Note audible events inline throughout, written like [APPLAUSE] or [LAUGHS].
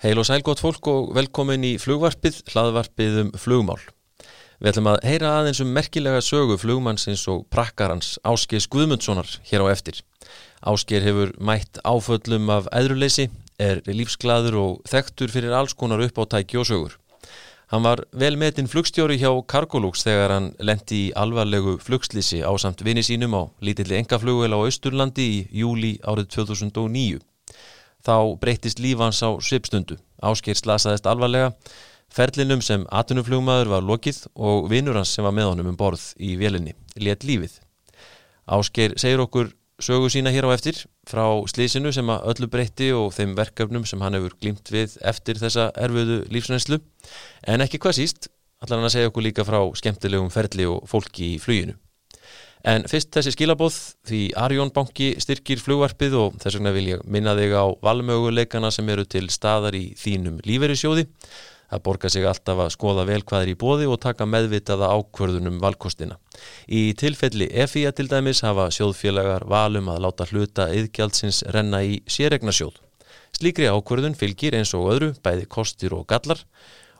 Heil og sæl gott fólk og velkomin í flugvarpið, hlaðvarpið um flugmál. Við ætlum að heyra aðeins um merkilega sögu flugmannsins og prakkarans Ásker Guðmundssonar hér á eftir. Ásker hefur mætt áföllum af æðruleysi, er lífsglaður og þekktur fyrir alls konar upp á tæki og sögur. Hann var vel metinn flugstjóri hjá Cargolux þegar hann lendi í alvarlegu flugslýsi á samt vini sínum á lítilli engaflugvel á Östurlandi í júli árið 2009. Þá breytist lífans á svipstundu. Ásker slasaðist alvarlega, ferlinum sem atunuflugmaður var lokið og vinnur hans sem var með honum um borð í vélinni, létt lífið. Ásker segir okkur sögu sína hér á eftir frá slísinu sem að öllu breytti og þeim verkefnum sem hann hefur glýmt við eftir þessa erfiðu lífsreynslu en ekki hvað síst, allar hann að segja okkur líka frá skemmtilegum ferli og fólki í fluginu. En fyrst þessi skilabóð því Arjón banki styrkir flugvarpið og þess vegna vil ég minna þig á valmöguleikana sem eru til staðar í þínum lífeyrissjóði. Það borgar sig alltaf að skoða vel hvað er í bóði og taka meðvitaða ákvörðunum valkostina. Í tilfelli EFIA til dæmis hafa sjóðfélagar valum að láta hluta yðgjaldsins renna í sérregnarsjóð. Slíkri ákvörðun fylgir eins og öðru, bæði kostir og gallar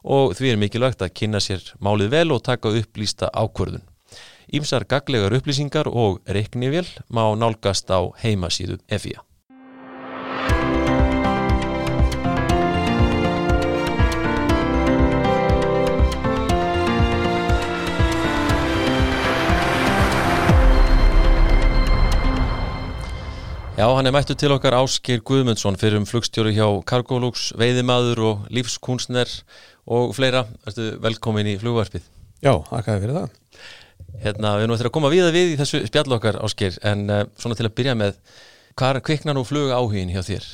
og því er mikilvægt að kynna sér málið vel og taka upplýsta ákvörðun. Ímsar gaglegar upplýsingar og reiknivél má nálgast á heimasíðu FIA. Já, hann er mættu til okkar Áskir Guðmundsson fyrir um flugstjóri hjá Cargolux, veiðimaður og lífskunstner og fleira. Ertu velkomin í flugvarpið? Já, þakkaði fyrir það. Hérna, við erum að koma við að við í þessu spjall okkar Áskir, en uh, svona til að byrja með, hvað er kviknan og fluga áhugin hjá þér?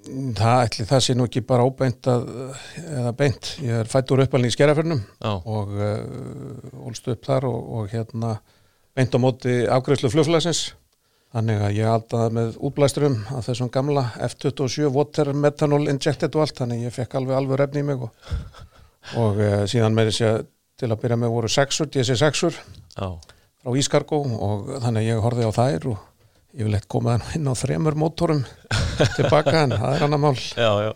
Það ætli það sé nú ekki bara óbeint að, eða beint. Ég er fætt úr uppalni í skeraförnum og uh, ólst upp þar og, og hérna beint á móti afgræslu flugflagsins. Þannig að ég aldaði með útblæsturum af þessum gamla F-27 water methanol injected og allt, þannig ég fekk alveg alveg refni í mig og, og uh, síðan með þess að til að byrja með voru sexur, DC-sexur frá Ískargó og þannig að ég horfið á þær og ég vil eitthvað koma inn á þremur mótorum [LAUGHS] tilbaka en það er annar mál. Já, já,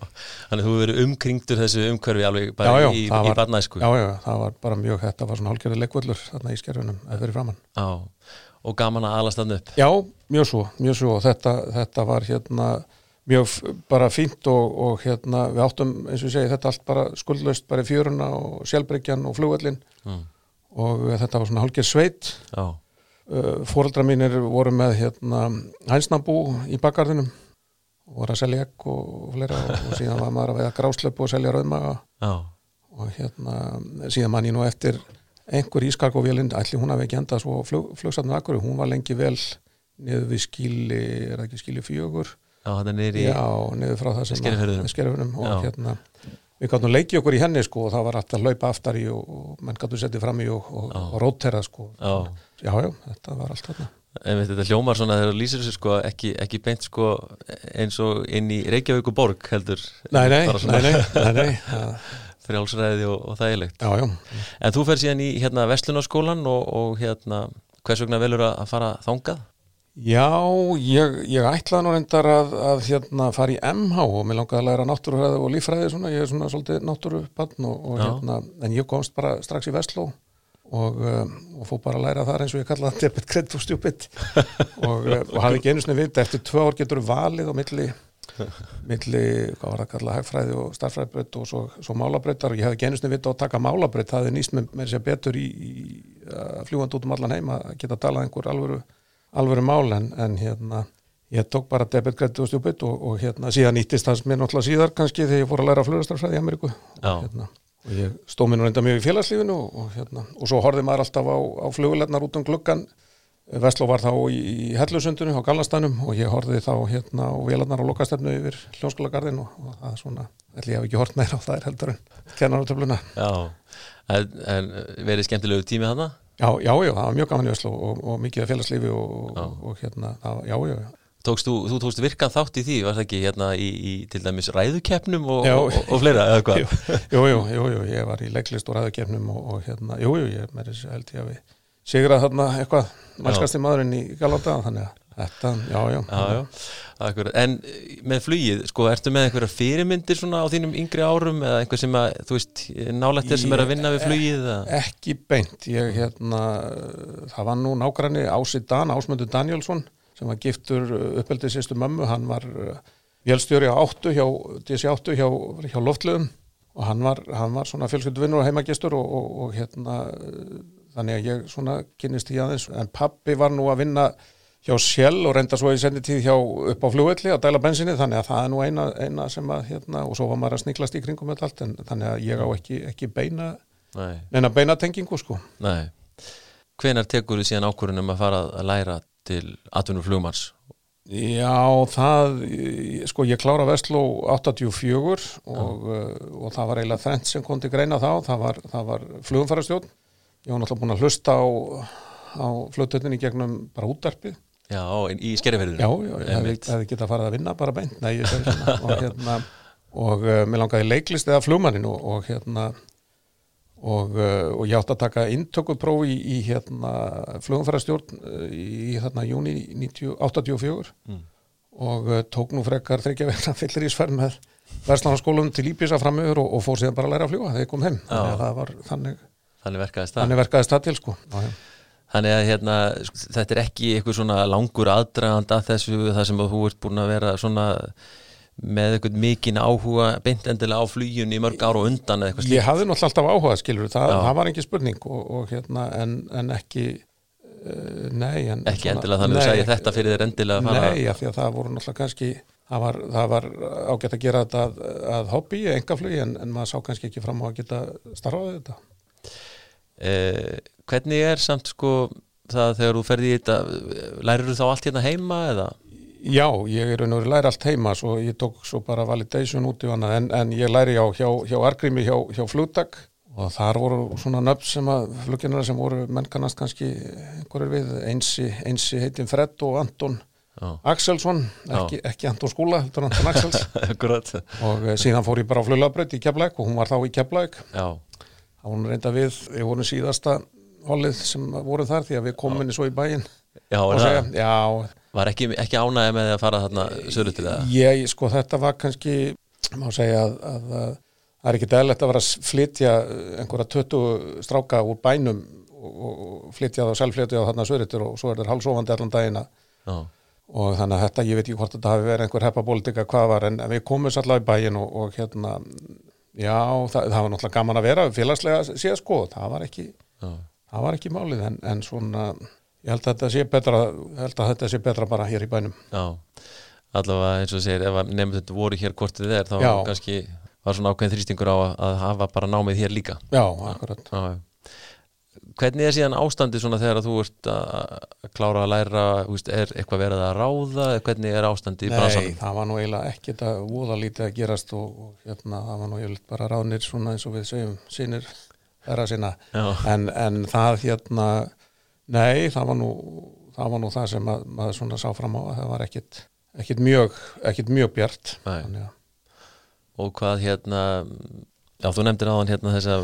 þannig að þú verið umkringtur þessu umhverfi alveg bara já, já, í, í barnæsku. Já, já, það var bara mjög, þetta var svona hálfgerði leikvöldur þarna í skerfunum, eða fyrir framann Já, og gaman að alast þannig upp. Já, mjög svo, mjög svo. Og þetta, þetta var hérna mjög bara fínt og, og hérna við áttum eins og segi þetta allt bara skuldlaust bara í fjöruna og sjálfbryggjan og flugvallin mm. og þetta var svona hálfgeir sveit. Uh, fóreldra mínir voru með hérna hænsnabú í bakgarðinum. Og voru að selja ekk og, fleira og, og síðan var maður að veða gráslöpu og selja rauðmaga. Og hérna síðan mann ég nú eftir einhver ískargóvélinn, ætli hún hafi ekki endað svo flug, flugsatnum akkur, hún var lengi vel niður við skíli, er það ekki skíli fjögur Já, þetta niður í Já, niður frá það sem skeriförðunum og hérna við gáttum leikið okkur í henni sko og það var alltaf að laupa aftar í og, og menn gáttum settið fram í og, og, og rótera sko. Já. já, já, þetta var allt þarna. En veit, þetta hljómar svona þegar þú lýsir þessu sko ekki, ekki beint sko eins og inn í Reykjavík og Borg heldur Nei, nei, nei, nei, [LAUGHS] nei frjálsræði og, og þægilegt. Já, já. En þú fer síðan í hérna Vestlunarskólan og hérna hvers vegna velur að fara þangað? Já, ég, ég ætlaði nú reyndar að, að hérna, fara í MH og mér langaði að læra náttúrufræði og lífræði svona, ég er svona svolítið náttúrupann og, og hérna, en ég komst bara strax í Vestló og, um, og fór bara að læra þar eins og ég kallaði það debit, credit og stjúpit [LAUGHS] og, og hafi ekki einu snið vit eftir tvö ár getur valið á milli milli, hvað var það að kalla hagfræði og starfræðbröð og svo, svo málabröðar og ég hef ekki einu snið vit á að taka málabröð það er nýst með, með sér betur í, í fljúand út um allan heim að geta talað einhver alvöru alvöru mál en, en hérna ég tók bara debit, credit og stjúpit og, og hérna síðan nýttist það mér náttúrulega síðar kannski þegar ég fór að læra flugastafræði í Ameríku. Og, hérna, og ég stóð mér nú reynda mjög í félagslífinu og, og hérna og svo horfið maður alltaf á, á flugulegnar út um gluggan Vestló var þá í, í Hellusundinu á Gallastanum og ég horfið þá hérna og vélarnar á lokastefnu yfir hljónskólagarðin og það er svona, ég hef ekki hort meira á það er heldur en kennarartöfluna Já, en, en verið skemmtilegu tími hana? Já, já, já, það var mjög gaman í Öslo og, og mikið félagslífi og, og, og hérna, það, já, já, já. Tókst þú, þú tókst virkan þátt í því, var það ekki hérna í, í til dæmis ræðukeppnum og, og fleira, eða hvað? [LAUGHS] Jú, jú, jú, jú, ég var í leiklist og ræðukeppnum og hérna, jú, jú, ég með þessu held ég að við sigrað þarna eitthvað mælskast í maðurinn í Galata, þannig að Þetta, já, já, Já, já. En eh, með flugið, sko, ertu með einhverja fyrirmyndir svona á þínum yngri árum eða einhver sem að, þú veist, nálægt þér sem er að vinna við flugið eða? Ekki beint, ég hérna, það var nú nágræni Ási Dan, Ásmundur Danielsson sem var giftur uppeldið sýstu mömmu, hann var vélstjóri á áttu hjá, DC áttu hjá, hjá loftluðum og hann var, hann var svona fjölskylduvinnur og heimagistur og, og, og hérna, þannig að ég svona kynist í aðeins, en pappi var nú að vinna hjá Shell og reynda svo í senditíð hjá upp á flugvelli að dæla bensinni þannig að það er nú eina, eina sem að hérna, og svo var maður að sniglast í kringum með allt en þannig að ég á ekki, ekki beina Nei, neina beina tengingu sko. Nei. Hvenar tekur þú síðan ákvörunum að fara að læra til atvinnum flugmanns? Já, það sko ég klára Vestló 84 og, uh, og það var eiginlega þrent sem kom til greina þá, það var, var flugumfærastjórn, ég var náttúrulega búin að hlusta á, á flugtöldinni gegnum bara útdarpið Já, í- í skerjaferðinu? Já, já, ég hefði, getað farið að vinna bara beint Nei, svona og, hérna, og uh, mér langaði leiklist eða flugmannin og, og hérna og, uh, og ég átti að taka inntökupróf í, í hérna flugumfærastjórn uh, í þarna júni 90 84 Mm. og uh, tók nú frekar þryggja vegna fyllir ísferð með Vestlandarskólum til Íbisa framöður og, og fór síðan bara að læra að fljúga þegar ég kom heim þannig það þannig, verkaðist það? þannig verkaðist það til sko já, já. Þannig að hérna, þetta er ekki eitthvað svona langur aðdraganda þessu það sem að þú ert búin að vera svona með eitthvað mikinn áhuga beint endilega á flugjun í mörg ára og undan eða eitthvað Ég hafði náttúrulega alltaf áhuga skilur það, Já. það var ekki spurning og, og hérna en, en ekki uh, nei en ekki endilega þannig að þú segja þetta fyrir þér endilega að fara Nei, af því að það voru náttúrulega kannski það var, það var ágætt að gera þetta að, að hobby, engaflugi en, en maður sá kannski ekki fram á að geta starfaði þetta eh, Hvernig er samt sko það þegar þú ferði í þetta lærir þú þá allt hérna heima eða? Já, ég er veru læri allt heima svo ég tók svo bara validation út í hana en, en ég læri á hjá, hjá Argrimi hjá, hjá flugtak. Og þar voru svona nöfn sem að flugginnara sem voru menn kannast kannski einhverjir við, einsi, einsi heitin Fred og Anton Já, Axelsson, ekki, ekki Anton Skúla heldur Anton Axels. [LAUGHS] Og eh, síðan fór ég bara á fluglabraut í Keflæk og hún var þá í Keflæk Já, hún reynda við, við vorum síðasta hollið sem voru þar því að við komum inn svo í bæinn. Já, og segja, það já, var ekki, ekki ánægja með því að fara þarna söður til það ég, sko þetta var kannski, má segja að, að, að það er ekki dæðilegt að vera að flytja einhverja 20 stráka úr bænum og, og og flytja þá selvflytja á þarna söritur og svo er þeir hálsofandi allan dagina Já, og þannig að þetta, ég veit ekki hvort þetta hafi verið einhver heppabólitika hvað var en við komum allavega í bæin og, og hérna já, það, það var náttúrulega gaman að vera félagslega síðan sko, það var ekki já, það var ekki málið en, en svona ég held að þetta sé betra held að þetta sé betra bara hér í bænum já allavega eins og þú segir, ef nefnum þetta voru hér kortið er þá Já. kannski var svona ákveðin þrýstingur á að, hafa bara námið hér líka já, akkurat já. Hvernig er síðan ástandi svona þegar þú ert að klára að læra, veist, er eitthvað verið að ráða, hvernig er ástandi í Nei, bransanum? það var nú eiginlega ekkert að voða lítið að gerast og, og hérna, það var nú eiginlega bara ráðnir svona eins og við segjum sínir sinna Já, en, en það hérna nei, það var nú það var nú það sem að, maður svona sá fram á að það var ekkit, ekkit mjög ekkit mjög bjart. Þannig að- og hvað hérna, já þú nefndir áðan hérna þessa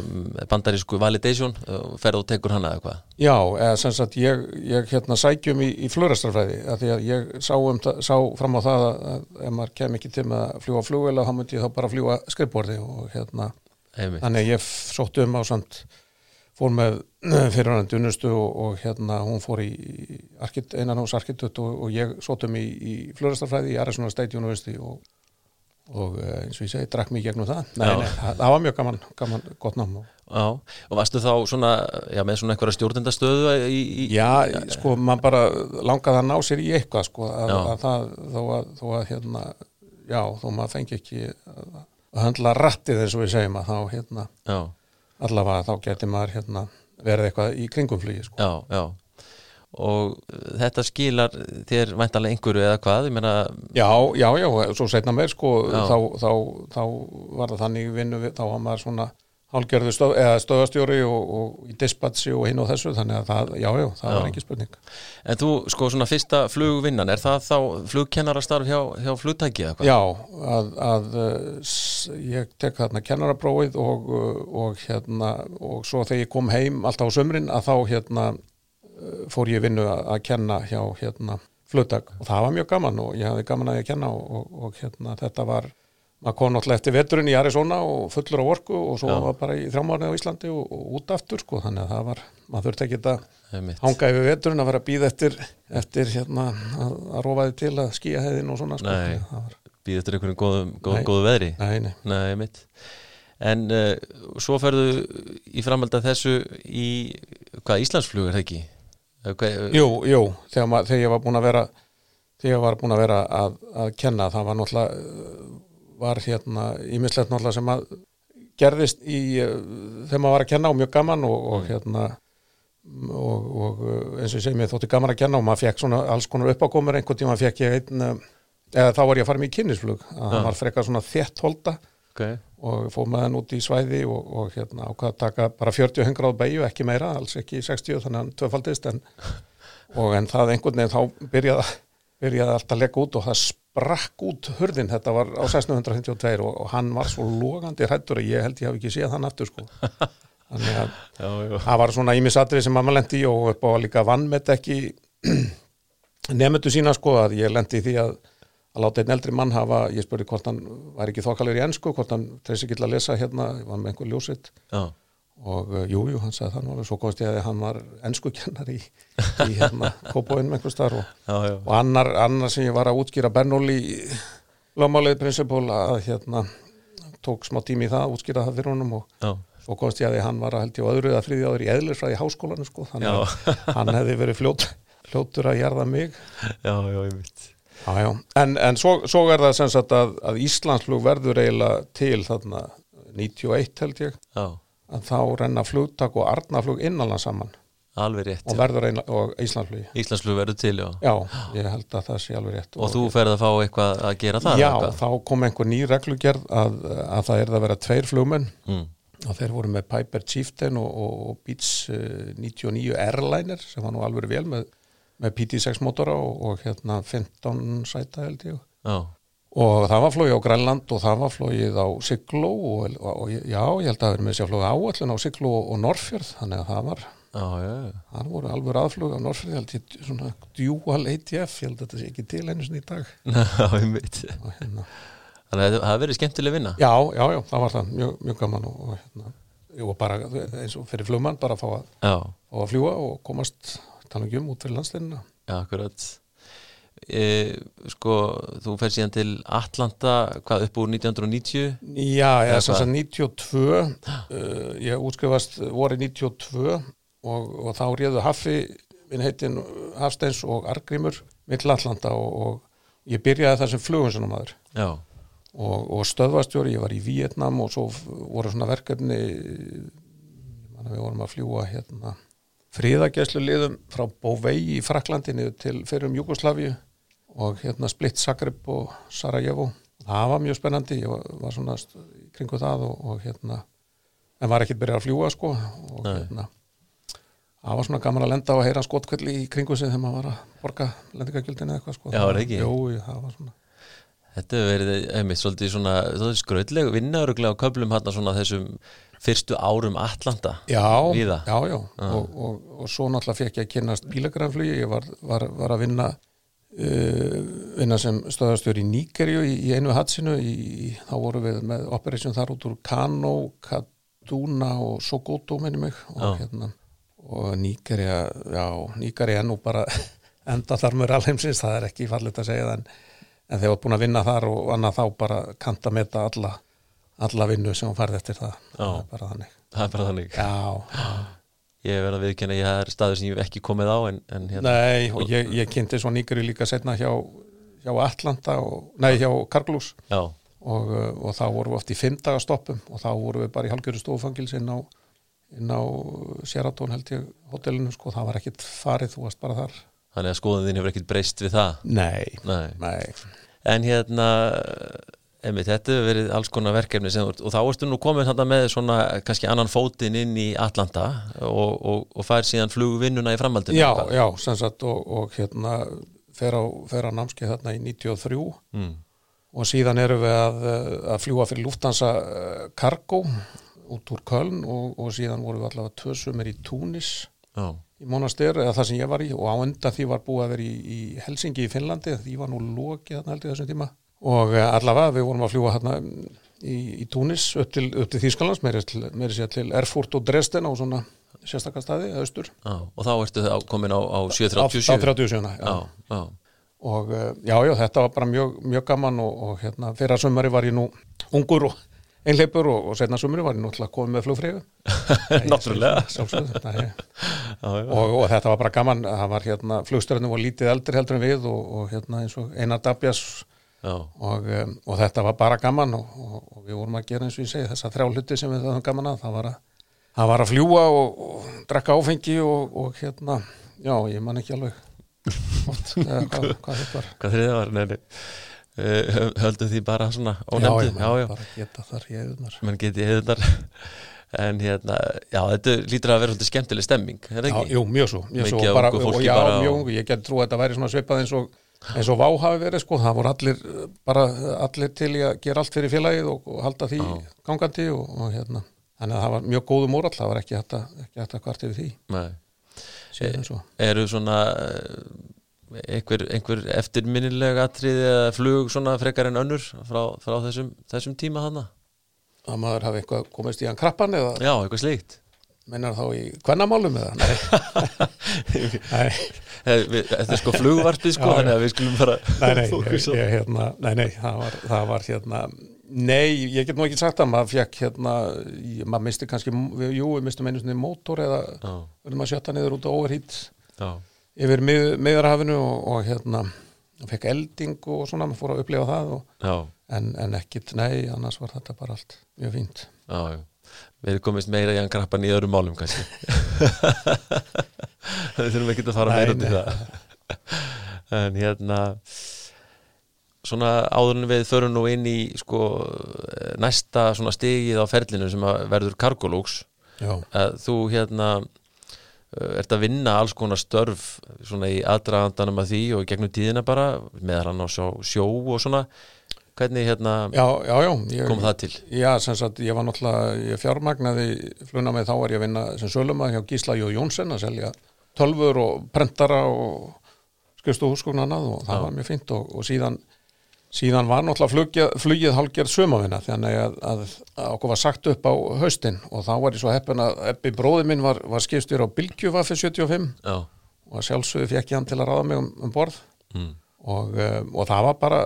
bandarísku validation, ferð og tekur hana eða hvað? Já, eða sem sagt ég, ég hérna sækjum í, í flugræstarfræði að því að ég sá, um, sá fram á það að, að ef maður kem ekki til með að fljúa flugvél þá myndi ég þá bara fljúa skrifborði og hérna Einmitt. Þannig að ég sótti um á samt fór með [CLEARS THROAT] fyrirhandi unnustu og, og hérna hún fór í arkit, einan hús arkitut og, og ég sótti um í, í flurastarfræði í Arizona State University og, og eh, eins og ég segi, drakk mig gegnum það. Nei, nei, það, var mjög gaman, gaman gott nám. Já, og varstu þá svona, já, með svona einhverja stjórnendastöðu í, í já, sko, maður bara langaði að ná sér í eitthvað, sko, að, að það, þó að, þó að hérna, já, þó maður fengi ekki að, höndla rattið eins og við segjum að þá, hérna, já, allavega þá geti maður hérna verið eitthvað í kringumflugi sko. já, já og þetta skilar þér væntalega einhverju eða hvað, meina Já, já, já, svo setna meir sko þá, þá, þá var það þannig vinnu þá var maður svona hálgerðu stöð, stöðastjóri og, og í dispatchi og hinn og þessu þannig að það, já, já, það Já. var ekki spurning En þú, sko, svona fyrsta flugvinnan, er það þá flugkennarastarf hjá, hjá flugtæki eða hvað? Já, að, að s- ég tek þarna kennaraprófið og, uh, og hérna og svo þegar ég kom heim alltaf á sömrin að þá hérna fór ég vinnu að, að kenna hjá hérna fluttak og það var mjög gaman og ég hafði gaman að ég að kenna og, og, og hérna þetta var maður kom náttúrulega eftir veturinn í Arizona og fullur á orku og svo Já. var bara í þrjámarni á Íslandi og, og út aftur sko. Þannig að það var, maður þurfti ekki að hanga yfir veturinn að vera að býða eftir, eftir hérna að, að rofa þið til að skýja heiðin og svona sko. Að var, Býð eftir einhverjum góðum, góð, góðu veðri? Nei, nei. Nei, mitt En uh, svo ferðu í framhald af þessu í hvað, Íslandsflug er Hvað, Jú, jú, þegar, mað, þegar ég var búin að vera þegar ég var búin að vera að, að kenna það var náttúrulega var hérna ímislegt náttúrulega sem að gerðist í þegar maður var að kenna og mjög gaman og, og hérna og, og eins og ég segi mér þótti gaman að kenna og maður fekk svona alls konar uppákomur. Einhvern tíma fekk ég einn eða þá var ég að fara mér í kynnisflug að það var frekar svona þétt holda okay. og fór með hann út í svæði og, og hérna ákvað að taka bara 40 hengráð beigju, ekki meira, alls ekki 60 þannig að hann tvöfaldist en, [LAUGHS] og en það einhvern veginn þá byrjaði, byrjaði allt að leggja út og það sprakk út hurðin, þetta var á 1652 og, og hann var svo logandi hrættur að ég held ég hafi ekki séð hann aftur sko. Þannig að [LAUGHS] það var svona ímisatrið sem mamma lendi í og upp á líka vannmet ekki [CLEARS THROAT] nefndu sína sko að ég lendi því að að láta einn eldri mann hafa, ég spurði hvort hann var ekki þokkalur í ennsku, hvort hann treysi ekki til að lesa hérna, ég var með einhver ljósitt já, og uh, jú, hann sagði alveg, svo komst ég að hann var ennskukennar í, í hérna [LAUGHS] kópóinum einhvers þar og, og annar, annar sem ég var að útskýra Bernóli lögmálið prinsipól að hérna tók smá tími í það að útskýra það fyrir honum og já. svo komst ég að því að hann var að held ég á öðru eða þriði áður í eðlisfræði í háskólanum sko, þannig að hann hefði verið fljót, fljótur að jarða mig. Já, já, ég veit Já, já, en, en svo, svo er það sem sagt að, að Íslandsflug verður eiginlega til þarna 91 held ég. Já, að þá renna flugtak og arnaflug innanlands saman. Alveg rétt og verður einla, og Íslandsflugi Íslandsflug verður til, já. Já, ég held að það sé alveg rétt. Og þú ferð að fá eitthvað að gera það Já, eitthvað? þá kom einhver ný reglugerð að, að það er að vera tveir flugmenn. Mm. og þeir voru með Piper Chieftain og, og, og Beats uh, 99 Airliner sem var nú alveg vel með, með PT6 motora og, og hérna 15 sæta held ég. Já, og það var flóið á Grænland og það var flóið á Sigló og, og, já, ég held að það verið með sér flóið áallin á Sigló og, Norrfjörð þannig að það var, já, það voru alveg aðflug á Norrfjörð, ég held ég svona dual ATF, ég held að þetta sé ekki til sinni í dag. [LAUGHS] Já, ég veit hérna, Þannig að það verið skemmtileg vinna. Já, já, já, það var það mjög, mjög gaman og, og hérna. Og bara eins og fyrir flugmann bara að fá að, fá að fljúa og komast tala ekki um út fyrir landsleinina já, akkurat. E, Sko, þú fer síðan til Atlanta, hvað upp úr 1990 Já, sem hvað? sagt 92 uh, ég útskrifast voru 92 og, og þá réðu Haffi minn heitin Hafsteins og Argrímur mill Atlanta og, og ég byrjaði það sem flugunsunum aður Já, og, og stöðvastjóri, ég var í Vietnam og svo voru svona verkefni við vorum að fljúa hérna friðagæslu liðum frá Bovei í Fraklandi niður til fyrir um Júgoslavíu og hérna Split Zagreb og Sarajevo það var mjög spennandi, ég var, svona kringu það og, og hérna en var ekkert byrjað að fljúa sko og Nei. hérna það var svona gaman að lenda og heyra skotkvelli í kringu sig þegar maður var að borga lendingagjöldin eða eitthvað sko Já, var ekki? Jú, jú, það var svona þetta verið einmitt svolítið svona, skrautleg vinnaðuruglega á köflum hann svona þessum fyrstu árum Atlanta Já, já, já. Og, og, og svo náttúrulega fekk ég að kynast bílagrænflugi, ég var, var, var að vinna uh, vinna sem stöðastjóri í Níkerju í, í einu hatsinu, í, þá voru við með operation þar út úr Kano, Kaduna og Sokoto minni mig. Og hérna og Níkerja, já, Níkerja er nú bara [LAUGHS] enda þar með alheimsins, það er ekki fallit að segja það en, en þegar var búin að vinna þar og annað þá bara kanta meta alla alla vinnu sem hún færði eftir það, það er bara þannig. Er bara þannig. Já, ég verð að viðkynna, ég er staður sem ég hef ekki komið á en, en hérna, nei og ég, ég kynnti svo nýgri líka setna hjá, hjá Atlanta og, nei hjá Karglús. Já, og, uh, og þá vorum við oft í fimmdagastoppum og þá vorum við bara í halgjöru stofangils inn á, á Sheraton held ég hotellinu sko, það var ekkit farið, þú varst bara þar. Þannig að skoðun þín hefur ekkert breyst við það? Nei, Nei. nei, en hérna einmitt, þetta hefur verið alls konar verkefni sem, og þá ertu nú komin með svona kannski annan fótinn inn í Atlanta og, og, og fær síðan flugvinnuna í framhaldinu já, Hvað? já, sem sagt og, og hérna fer á, fer á námskeið þarna í 93 mm. og síðan erum við að, að fljúa fyrir Lufthansa uh, Cargo út úr Köln og, og síðan vorum við allavega tvö sumir í Túnis já, í Monastir eða það sem ég var í og á undan því var búið að vera í, í Helsingi í Finnlandi því var nú lokið þarna held ég þessum tíma og uh, allavega við vorum að fljúa hérna í, í Túnis upp til, til Þýskalands meiri, til, meiri til Erfurt og Dresden á svona sérstakar staði, austur Já, og þá ertu það komin á, á á, á 737 37 já. Já, já, og uh, já, já, þetta var bara mjög, mjög gaman og, og hérna, fyrra sömari var ég nú ungur og einleipur og, og setna sömari var ég [LAUGHS] náttúrulega komið með flugfregu Náttúrulega. Sjálfsögðu, [LAUGHS] já, já. og, og þetta var bara gaman það var hérna, flugstörnum var lítið eldri heldur en við og, og hérna eins og Einar Dabjas. Og, um, og þetta var bara gaman og, og, og við vorum að gera eins og ég segi þessa þrjá hluti sem við höfum gaman að það var að, það var að fljúa og, drekka áfengi og, og hérna já, ég man ekki alveg [LAUGHS] eða, hvað, hvað þetta var. Hvað þriðið var? Nei, nei. Uh, höldum því bara svona já, ónefndi já, man já, bara geta þar ég auðnar menn geti heiðunar [LAUGHS] en hérna, já, þetta lítur að vera svolítið skemmtileg stemming, er það Já, ekki? jú, mjög svo, mjög svo. bara, og já, bara mjög og- ég geti trú að þetta væri svona svipað eins og eins og Vá hafi verið, sko, það voru allir uh, bara allir til í að gera allt fyrir félagið og, og halda því gangandi og, og hérna, þannig að það var mjög góðu mórall, það var ekki hægt að, að kvart yfir því, Nei. svo eru svona eh, einhver, einhver eftirminnilega atriði eða flug svona frekar en önnur frá, frá þessum, þessum tíma hana? að maður hafi eitthvað komist í hann krappan eða? Já, eitthvað slíkt. Mennar þá í kvennamálum eða, nei, [LAUGHS] nei, Eh, Þetta er sko flugvarpið sko, þannig að við skulum bara nei, nei, [LAUGHS] ég, fókusa. ég, hérna, nei, nei, það var, það var hérna, nei, ég get nú ekki sagt að maður fekk hérna, ég, maður misti kannski, við, jú, við mistum einu svona mótor eða verðum að sjötta niður út á overhít já, yfir mið, miðarhafinu og, og hérna fekk elding og svona, maður fór að upplifa það og, en, en ekkit, nei, annars var þetta bara allt mjög fínt. já, já. Við erum komist meira í hann krappan í öðrum málum kannski [LAUGHS] Við þurfum ekki að fara meira nei. það [LAUGHS] En hérna svona áður en við förum nú inn í sko næsta svona stigið á ferlinu sem að verður kargolóks að þú hérna ert að vinna alls konar störf svona í aðdragandanum að því og gegnum tíðina bara meðal hann á sjó, og svona hvernig hérna já, já, já ég, kom það til? Já, sem sagt, ég var náttúrulega, ég fjármagnaði fluna með þá var ég að vinna sem sölumað hjá Gísla Jó Jónsson að selja tölfur og prentara og skrifstu húsgókn annað og það Já. var mjög fínt og, og síðan síðan var náttúrulega flugið, flugið hálgerð sömavinna þannig að, að, að okkur var sagt upp á haustin og þá var ég svo heppin að Ebbi bróði minn var, var skipstjóri á Bilgjuvaffi 75 Já, og að sjálfsögðu fekk ég hann til að ráða mig um, um borð mm. og, um, og það var bara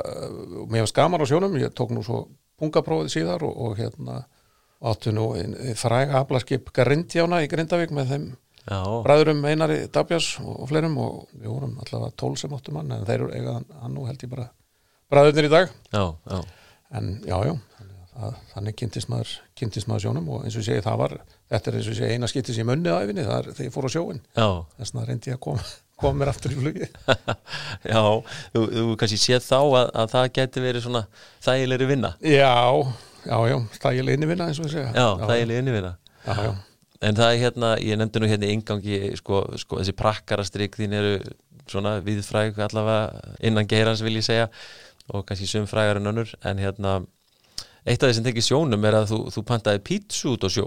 mér var skamar á sjónum, ég tók nú svo pungaprófið síðar og, og hérna áttu nú fræga aflaskip Garindjána í Grindavík með þeim bræðurum Einari Dabjas og, og fleirum og við vorum allavega tól sem áttum hann en þeir eru eiga hann, nú held ég bara bræðurnir í dag. Já, já, en já, já, þannig, kynntist maður, kynntist maður sjónum og eins og ég segi það var, þetta er eins og ég segi eina skiptis í munni á æfinni, það er þegar ég fór á sjóin já, þess vegna reyndi ég að koma, [LAUGHS] koma mér aftur í flugi. [LAUGHS] Já þú, þú kannski séð þá að, að það geti verið svona þægilegri vinna. Já, já, já, þægileg innivinna eins og við segja. Já, þægileg innvinna Já, já, En það er hérna, ég nefndi nú hérna í ingangi sko, sko þessi prakkarastrik þín eru svona viðfræg allavega innan geirans vil ég segja og kannski sum frægar en önnur. En hérna eitt af því sem tekið sjónum er að þú, þú pantaði pítsu út á sjó.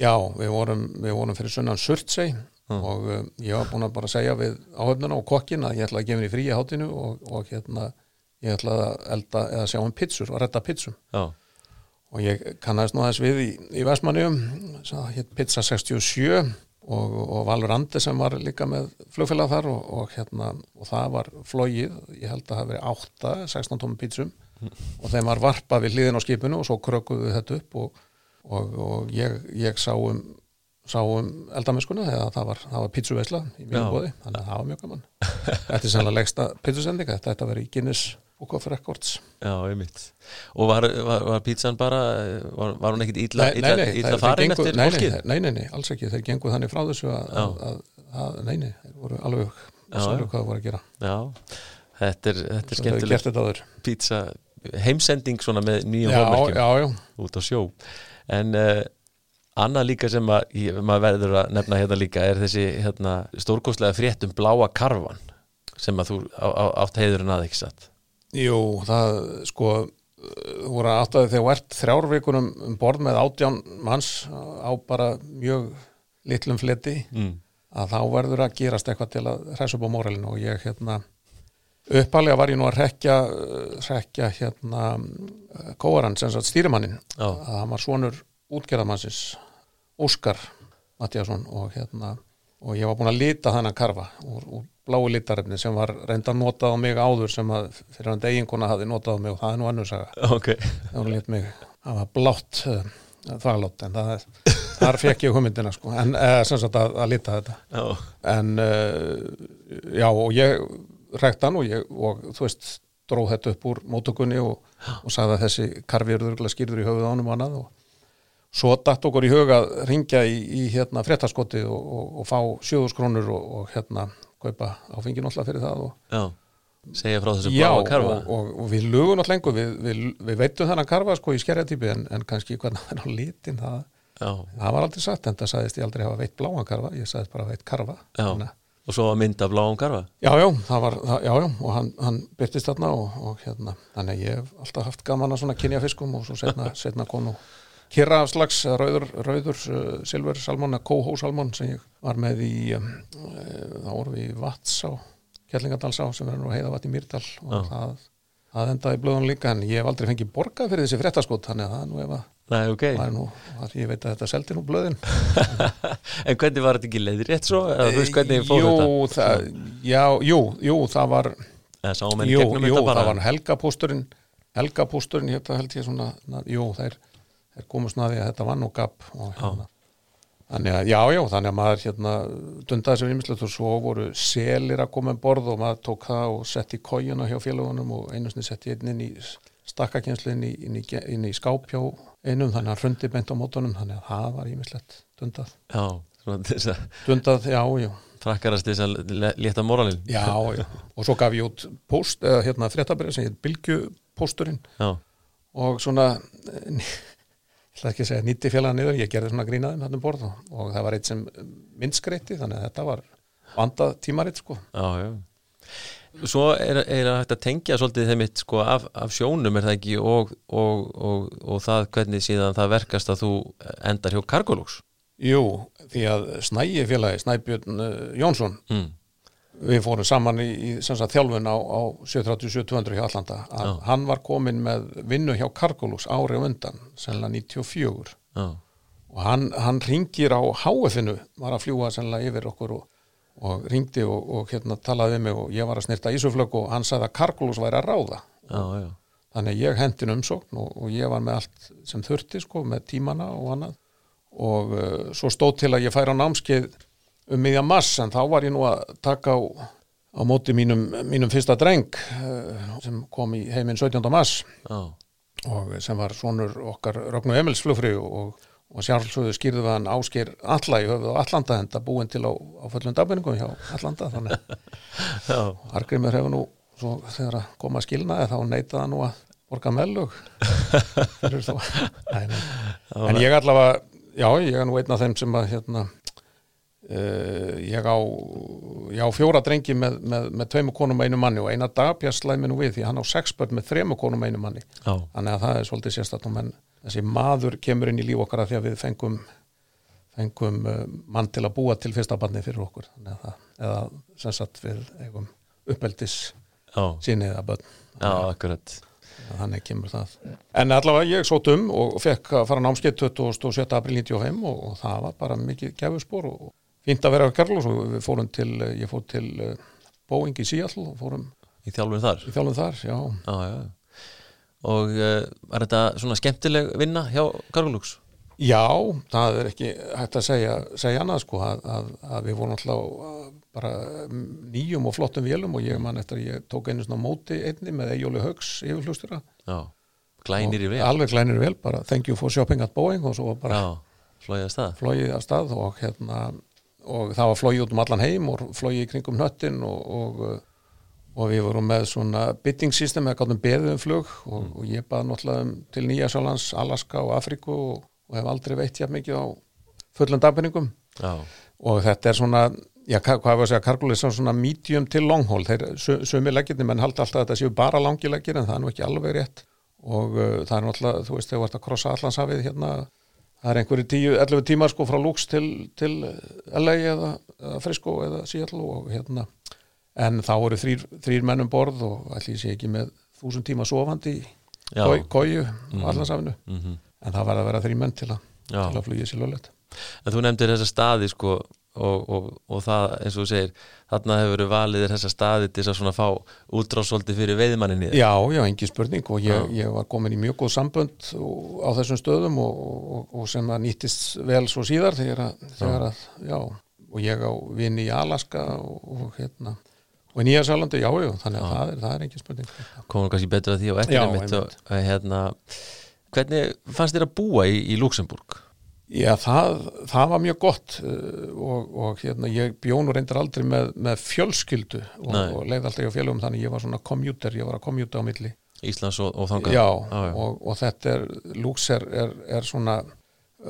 Já, við vorum, við vorum fyrir sunnan Surtsey og uh, ég var búin að bara segja við áhöfnuna og kokkin að ég ætla að gefa henni frí í hátinu og, og hérna, ég ætla að elda eða sjá um pizzur og redda pizzum. Já, Og ég kannast nú þess við í, í Vestmannjum, hétt Pizza 67 og, og Valur Andi sem var líka með flugfélag þar og, og hérna, og það var flogið, ég held að það verið 8, 16 tómum pizzum og þeim var varpað við hliðin á skipinu og svo krökuðu þetta upp og, og, og ég, ég sá um um eldamennskuna þegar það var, var pizzuveisla í mjög bóði, þannig að það var mjög gaman. Þetta er sannlega legsta pizzusendinga þetta ætti að vera í Guinness Book of Records. Já, einmitt. Og var, var, var pítsan bara var, var hún ekkit illa, illa, illa þeir farin gengu- eftir nei, fólkið? nei, nei, nei, nei, alls ekki, þeir gengu þannig frá þessu að, að, að, nei, nei, þeir voru alveg já. hvað það voru að gera. Já, þetta er, þetta er skemmtileg pítsa heimsending svona með nýjum hómerkjum út á sjó. En uh, annað líka sem að, ég, maður verður að nefna hérna líka er þessi hérna, stórkostlega frétt um bláa karfan sem að þú á, á, átt heiðurinn að ekki satt jú, það sko þú voru áttaði þegar þú ert þrjár vikunum um borð með átján manns á bara mjög litlum fleti mm. að þá verður að gerast eitthvað til að hressa upp á móralinu og ég hérna uppalega var ég nú að rekja, rekja hérna kóaran sem sagt stýrimannin Já. að hann var svonur útgerðamannsins Óskar Mattiasson og hérna og ég var búin að lita þannig karfa úr, úr blái litarefni sem var reynda notað á mig áður sem að fyrir hann eiginkona hafi notað á mig og það er nú annars að ok, það var blátt uh, þvaglótt en það, þar fekk ég humyndina sko. En uh, sem sagt að, að lita þetta. Já, en uh, já og ég rækt hann og, ég, og þú veist dróð þetta upp úr mótökunni og, og sagði að þessi karfi eru skýrður í höfuð ánum og annað og svo datt okkur í huga að ringja í, í hérna fréttaskoti og, og, og fá sjöðuskrónur og, og hérna kaupa áfengi náttúrulega fyrir það og já segja frá þessu Já, bláa karfa. og, og, og við lugum náttúrulega lengur við, við, við veitum þennan karfa sko í skerjatípi en, en kannski hvernig það er á litin það, já, það var aldrei sagt en það sagðist ég aldrei hafa veitt bláan karfa ég sagðist bara veitt karfa. Já. Þannig að- og svo að mynda bláum karfa? Já, já, það var, það, já, já, og hann, hann byrtist þarna og, og hérna, þannig að ég hef alltaf haft gaman að svona kynja fiskum og svo setna, [LAUGHS] setna konu kyrra af slags, rauður, rauður uh, silver salmon, eða kóhó salmon sem ég var með í, uh, þá vorum við í Vats á Kjellingadalsá sem er nú heiðavat í Mýrdal og Já. það, það endaði blöðun líka en ég hef aldrei fengið borgað fyrir þessi fréttaskot, þannig að það er nú ef að Nei, ok, það er nú, að ég veit að þetta seldi nú blöðin [LAUGHS] en hvernig var þetta ekki leiðir rétt svo? Jú, það, já, jú, jú, það var Jú, jú, það var helgapósturinn helgapósturinn, hérna held ég svona na, jú, þeir, þeir komust naði að þetta var nú gap og hérna. Þannig að, já, já, þannig að maður hérna dundaði sem ímislegt og svo voru selir að koma um borð og maður tók það og sett í kójuna hjá félagunum og einu sinni sett ég einn inn í stakkakenslu inn í, inn í, inn í skáp hjá einum, þannig að hrundi beint á mótunum þannig að það var ímislegt dundað. Já, svona þess að dundað, já, já. Frakkarast þess að le- létta moralin Já, já, og svo gaf ég út post, eða hérna fréttabrið sem heit Bylgjupósturinn Já, og svona ég ætla ekki að segja nýtti félaga niður, ég gerði svona grínaðum þarna um borð og, og það var eitt sem myndskreitti þannig að þetta var vandað tímaritt sko. já, já Svo er, er að hægt að tengja svolítið þeim mitt sko af, af sjónum er það ekki og, og, og, og það hvernig síðan það verkast að þú endar hjá Cargolux Jú, því að Snægi félagi, Snæbjörn uh, Jónsson mm. Við fórum saman í, í sagt, þjálfun á, á 737-200 hjá Allanda að Já. hann var komin með vinnu hjá Cargolux ári á undan, sennilega 94 Já, og hann, hann ringir á HF-inu, var að fljúa sennilega yfir okkur og, og ringdi og, og hérna talaði við mig og ég var að snirta ísuflögg og hann sagði að Cargolux væri að ráða. Já, þannig að ég hendin umsókn og, og ég var með allt sem þurfti sko, með tímana og annað. Og uh, svo stóð til að ég færi á námskeið um miðja mass en þá var ég nú að taka á, á móti mínum, mínum fyrsta dreng uh, sem kom í heiminn 17. mass já, og sem var sonur okkar Rögnu Emils flugfri og, og sjálfsögðu skýrðu við hann ásker alla í höfuð á Allanda en það búin til á, á föllum dagbenningum hjá Allanda þannig [LAUGHS] já, að Argrimur hefur nú svo þegar að koma að skilnaði þá neitaði hann nú að borga [LAUGHS] nei. en ég allavega já, ég er nú einn af þeim sem að hérna Uh, ég á, ég á fjóra drengi með, með, með tveimu konum einu manni og eina dagbjart slæmi nú við því hann á sex börn með þremu konum einu manni. Já, þannig að það er svolítið sérstætt menn þessi maður kemur inn í líf okkar að því að við fengum fengum uh, mann til að búa til fyrsta barni fyrir okkur. Að það, eða sem sagt við eigum uppeldis já, síni eða börn. Já, akkurat. Þannig kemur það. En allavega ég sótt um og fekk að fara námskeið 27. april 95 og, og það var bara mikið gefurspor og fínt að vera á Karlós og við fórum til, eh, ég fór til uh, Boeing í Seattle og fórum Í þjálfun þar? Í þjálfum þar, já. Já, já. Og uh, var þetta svona skemmtileg vinna hjá Cargolux? Já, það er ekki hægt að segja, segja annað sko að, að, að við vorum alltaf bara nýjum og flottum vélum og ég man eftir að ég tók einu svona móti einni með Egjóli Haugs yfirflustjóra Já, glænir í vel alveg glænir vel, bara thank you for shopping at Boeing og svo bara Já, flóið að stað og hérna og það var flogið út um allan heim og flogið í kringum hnöttin og, og, og við vorum með svona bidding system eða gáttum beðið um flug og, og ég baði náttúrulega um til Nýjasjálands, Alaska og Afriku og, og hef aldrei veitt hjá mikið á fullum dagbenningum og þetta er svona já, hva- hvað var að segja, kargulis er svona medium til long haul, þeir sumi leggirni menn halda alltaf að þetta séu bara langi leggir en það er nú ekki alveg rétt. Og uh, það er náttúrulega, þú veist, þegar þú ert að krossa allansafið hérna, það er einhverju 10-11 tímar sko frá Lux til, til LA eða, eða Frisco eða Seattle og hérna. En þá eru þrýr, þrýr mennum borð og allir sé ekki með þúsund tíma sofandi í kóju og allansafinu Mhm. en það var að vera þrý menn til að, til að flugja sér löglegt. En þú nefndir þessa staði sko og, og, og það eins og þú segir þarna hefur verið valið þér þessa staði til þess að svona fá útráðsóldi fyrir veiðmanninni Já, já, engin spurning og ég, ég var komin í mjög góð sambönd á þessum stöðum og, og, og sem að nýttist vel svo síðar þegar að, þegar að já, og ég á vini í Alaska og, og hérna og í Nýjasálandi, já, já, þannig að það er, það er engin spurning. Komum kannski betur að því og einmitt og, og, hérna, hvernig fannst þér að búa í, í Luxemburg? Já, það, það var mjög gott uh, og, og hérna, ég bjónu reyndar aldrei með, með fjölskyldu og, og leiði alltaf hjá fjölum þannig ég var svona commuter, ég var að commuta á milli Íslands og, og þangað? já, já. Og, og þetta er Lux er, er, er svona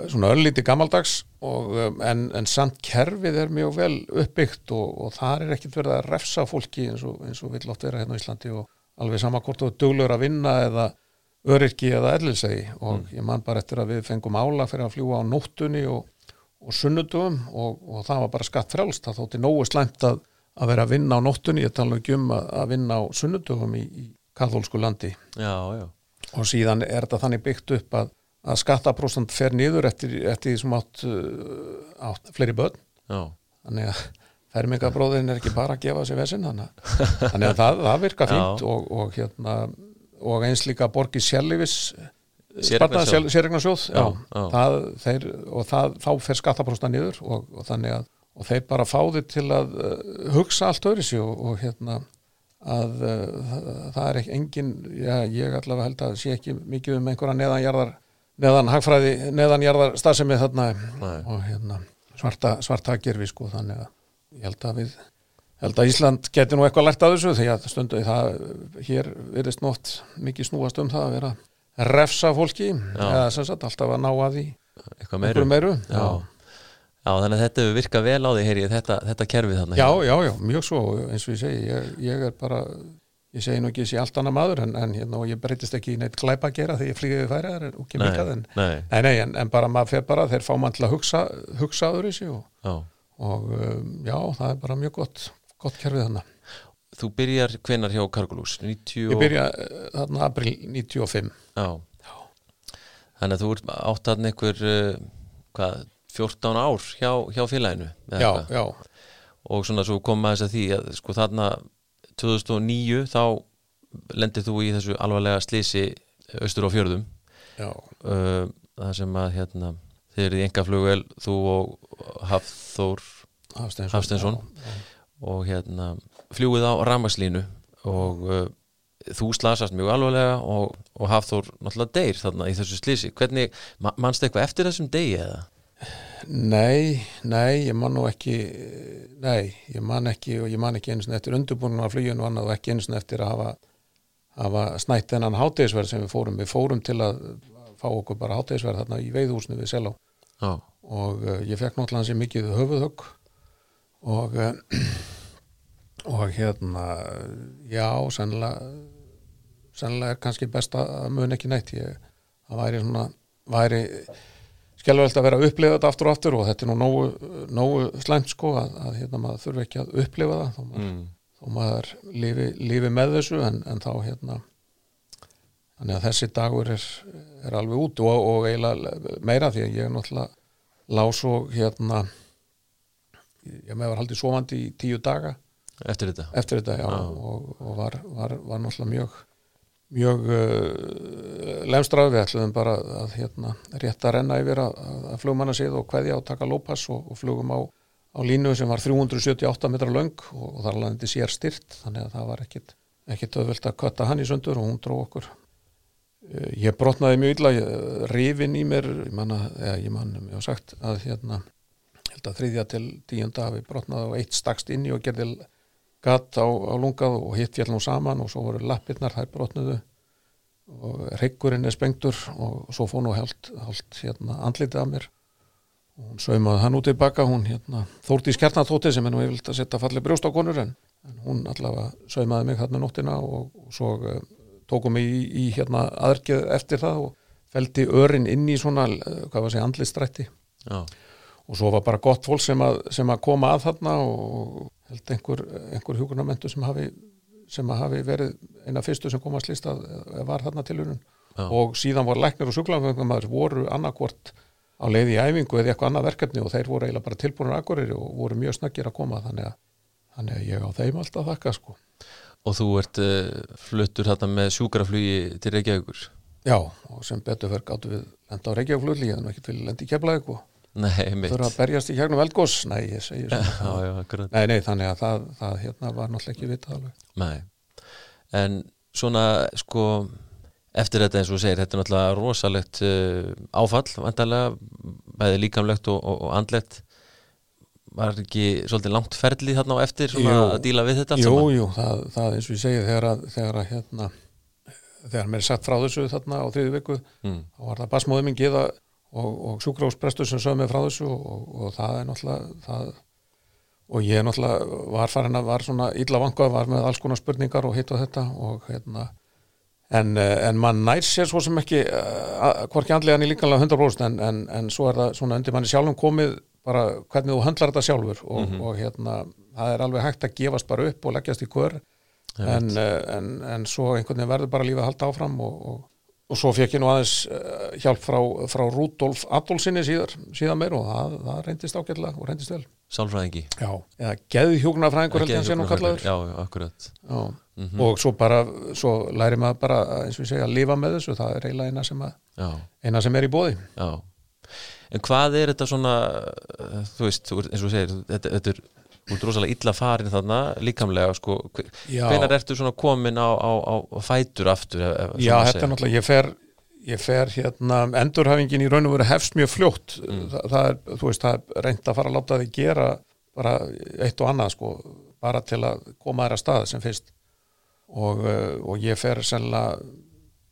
svona öllíti gammaldags og, um, en, en samt kerfið er mjög vel uppbyggt og, og þar er ekkit verið að refsa fólki eins og, eins og vill oft vera hérna á Íslandi og alveg sama hvort þú er duglur að vinna eða öryrki eða ellisegi og ég man bara eftir að við fengum ála fyrir að fljúa á nóttunni og, og sunnudum og, og það var bara skatt frjálst það þótti nógu slæmt að, að vera að vinna á nóttunni. Ég tala ekki um að, að vinna á sunnudum í, í kathólsku landi. Já, já, og síðan er þetta þannig byggt upp að, að skattapróstant fer niður eftir, eftir því sem átt, uh, átt fleiri börn. Já. þannig að fermingabróðin er ekki bara að gefa sér vesinn [LAUGHS] þannig, að- það, það virka fínt og, og, hérna, og eins líka borgi Séreignarsjóð. sérregnarsjóð og það, þá fer skattapróstant niður og, og þannig að og þeir bara fá þið til að uh, hugsa allt öðru sig og, og hérna að uh, það, er ekki engin, já, ég allavega held að sé ekki mikið um einhverja neðanjarðar neðan hagfræði, neðanjarðar starfsemi þarna Nei. og hérna svarta, svarta gerfi sko þannig að ég held að við held að Ísland geti nú eitthvað lært að þessu því að stundu það hér virðist nótt mikið snúast um það að vera refsa fólki eða sem sagt alltaf að ná að því eitthvað meiru. meiru. Já. já, þannig að þetta virkað vel á því heyri, ég, þetta, þetta kerfið þarna já, já, já, mjög svo eins og ég segi, ég, ég er bara ég segi nú ekki þessi allt annað maður en, en hérna, ég breytist ekki í neitt glæpa að gera því ég flýði við færiðar og ekki mikað en, nei, nei, en, en bara maður fer bara þeir fá mann til að hugsa, hugsa og, já. og um, já, það er bara mjög gott gott kerfið þannig. þú byrjar hvenar hjá Cargolús 90 Ég byrja uh, þarna april 95 já. þannig að þú ert átt þarna einhver uh, hvað, 14 ár hjá, hjá félaginu Já, já, og svona svo koma þess að því að sko þarna 2009 þá lendir þú í þessu alvarlega slísi austur á fjörðum já, uh, það sem að hérna þið eru í enga flugvel þú og Hafþór Hafsteinsson, Hafsteinsson. Já, já. Og hérna fljúið á ramaslínu og uh, þú slasast mjög alvarlega og, og Hafþór náttúrulega deyr þarna í þessu slísi hvernig, ma mannstu eitthvað eftir þessum degi eða? Nei, nei, ég man nú ekki nei, ég man ekki og ég man ekki einu sinni eftir undurbúnum af fluginu og annað og ekki einu sinni eftir að hafa, hafa snætt þennan hátegisverð sem við fórum. Við fórum til að fá okkur bara hátegisverð þarna í veiðhúsinu við Selá. Já, og uh, ég fekk náttúrulega hansi mikið höfuðhögg og uh, og hérna já, sennilega sennilega er kannski best að mun ekki neitt ég, það væri svona væri skelvöld að vera að upplifa þetta aftur og aftur og þetta er nú nógu, nógu slæmt sko að, að hérna maður þurfi ekki að upplifa það þó maður, mm. þó maður lifi, lifi með þessu en, en þá hérna þannig að þessi dagur er, er alveg út og, og eiginlega meira því að ég er náttúrulega lás og hérna ég með var haldið sofandi í tíu daga. Eftir þetta? Eftir þetta já, Já. og, og var, var, var náttúrulega mjög mjög uh, lemstrað við ætluðum bara að hérna, rétt að renna yfir að, að, flugmanna sig og kveðja og taka lópass og, og flugum á, á línu sem var 378 metra löng og, og þar landi sér styrt þannig að það var ekkit, ekkit öðvöld að kötta hann í sundur og hún dró okkur. Uh, ég brotnaði mjög illa rifin í mér ég manna, eða ég mann, ég hef sagt að hérna, held að þriðja til tíunda hafi brotnaði og eitt stakst inn í og gerði gatt á, á lungað og hitt fjall nú saman og svo voru lappirnar þær brotnuðu og reykkurinn er spengtur og svo fór nú held, held hérna, andlitið að mér og hún saumaði hann út tilbaka hún hérna, þórti í skjarnatóti sem er nú yfirlt að setja falli brjóst á konur en, en hún allavega saumaði mig þarna um nóttina og, og svo uh, tókum við í, í hérna aðrkið eftir það og feldi örin inn í svona, eh, hvað var að segja, andlistrætti já, og svo var bara gott fólk sem að, sem að koma að þarna og held einhver, einhver hjúkurnamentu sem hafi, sem að hafi verið eina fyrstu sem komast listað var þarna tilurinn Já. og síðan var læknir og sjúklanfengamaður voru annarkvort á leiði í æfingu eða eitthvað annað verkefni og þeir voru eiginlega bara tilbúinur akkurir og voru mjög snaggir að koma þannig að, þannig að ég á þeim alltaf þakka sko. og þú ert uh, fluttur þarna með sjúkraflugi til Reykjavíkur Já, og sem betur verð gáttu við lenda á Reykjavík ég hef nú ekkert vilja lenda í keflaðið og þurfa að berjast í gegnum eldgós Nei, ég segi svona [LAUGHS] Nei, nei, þannig að það, það hérna var náttúrulega ekki vitað alveg. Nei, en svona sko eftir þetta eins og segir, þetta er náttúrulega rosalegt uh, áfall, vantarlega bæði líkamlegt og, og, og andlegt. Var ekki svolítið langt ferli þarna á eftir svona Jú. að díla við þetta allt Jú, saman? jú, það, það eins og ég segi þegar að, þegar að hérna þegar mér er satt frá þessu þarna á þriði viku mm. þá var það basmóði minn geða og, og sjúkrósprestur sem sögum mig frá þessu og, og, og það er náttúrulega það, og ég náttúrulega var farin að var svona illa vangað, var með alls konar spurningar og hitt og þetta og hérna en, eh, en mann nær sér svo sem ekki uh, hvorki andlega hann í líkanlega 100% en, en, en svo er það svona undir manni sjálfum komið bara hvernig þú höndlar þetta sjálfur og, og hérna það er alveg hægt að gefast bara upp og leggjast í kvör en, eh, en, en svo einhvern veginn verður bara lífið að halda áfram og, og, og svo fekk ég nú aðeins uh, hjálp frá, frá Rúdolf Adolfsinni síðar, síðan meir og það, það reyndist ágætlega og reyndist vel. Sálfræðingi? Já, eða geðhjúknarfræðingur held ég hann sé nú kallaður. Já, já, akkurat. Já, og svo bara svo læri maður bara, eins og ég segja, að lifa með þessu. Það er eiginlega eina sem, að, eina sem er í bóði já. En hvað er þetta svona uh, þú veist, eins og segir þetta, þetta er, þú ert rosalega illa farin þarna líkamlega, sko. Hve- Já. hvenær ertu svona komin á, á, á fætur aftur ef, Já, þetta er náttúrulega, ég fer ég fer hérna, endurhæfingin í raun og veru hefst mjög fljótt. Þa, það er, þú veist, það er reynd að fara að láta þig gera bara eitt og annað sko, bara til að koma þér að stað sem fyrst. Og, uh, og ég fer sennilega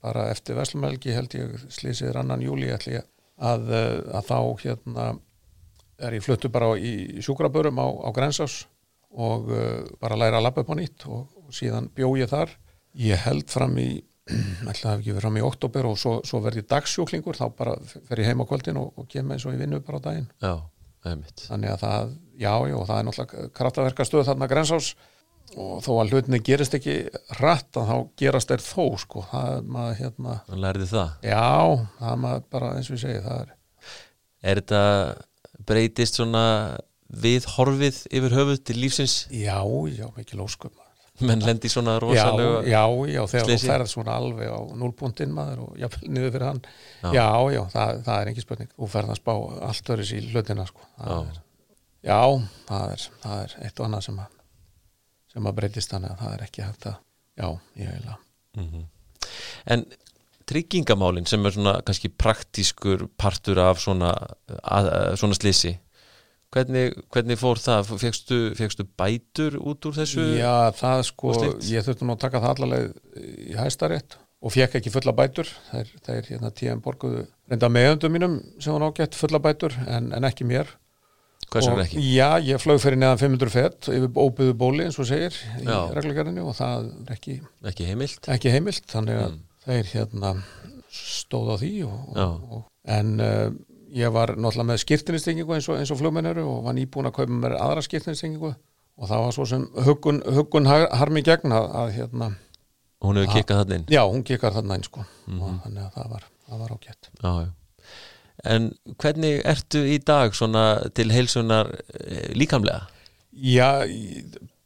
bara eftir Veslumelgi held ég slýsir annan júli ætli ég að, uh, að þá hérna er ég fluttu bara í sjúkrabörum á, á Grensás og uh, bara læra að labba upp á nýtt og, og síðan bjó ég þar. Ég held fram í [CLEARS THROAT] ætla það hafi ekki verið fram í oktober og svo, svo verði dagsjúklingur þá bara fer ég heim á kvöldin og, og kem eins og ég vinnu bara á daginn. Já, þannig að það, já, já, og það er náttúrulega kraftaverka stöð þarna grensás og þó að hlutinni gerist ekki rætt að þá gerast þeir þó sko, það maður hérna lærði það. Já, það maður bara eins og ég segi það er, Er þetta breytist svona við horfið yfir höfuð til lífsins já, já, mikil maður menn lendi svona já, rosalega já, já, þegar Slysið. þú ferð svona alveg á núlbúndin maður og jafnvel niður fyrir hann Já. já, já, það, það er ekki spurning þú ferð að spá allt öðru í hlutina sko. það Já. er, já, það er, það er eitt og annað sem að sem að breytist þannig að það er ekki hægt að já, ég vil að En tryggingamálin sem er svona kannski praktískur partur af svona, að, svona slisi hvernig, hvernig fór það? Fekstu bætur út úr þessu? já, það sko, ég þurfti nú að taka það allaleg í hæstarétt og fekk ekki fulla bætur þeir, þeir hérna tíðan borguðu reynda meðundum mínum sem var ágætt fulla bætur en, en ekki mér Hvers Og- vegna ekki? Já, ég flög fyrir neðan 500 fett yfir óbyðu bóli eins og segir í Já. reglugarinu og það er ekki, Ekki heimilt? ekki heimilt þannig að Mm. Þeir hérna stóð á því og, og, en uh, ég var náttúrulega með skiptinistingingu eins og, og flugmenn eru og var nýbúin að kaupa mér aðra skiptinistingingu og það var svo sem huggun, huggun har- harmi gegn að, að hérna, Hún hefur kikkað þannig inn? já, hún gekar þarna einn sko Mhm. og þannig að það var, var ágætt. En hvernig ertu í dag svona til heilsunar eh, líkamlega? Já,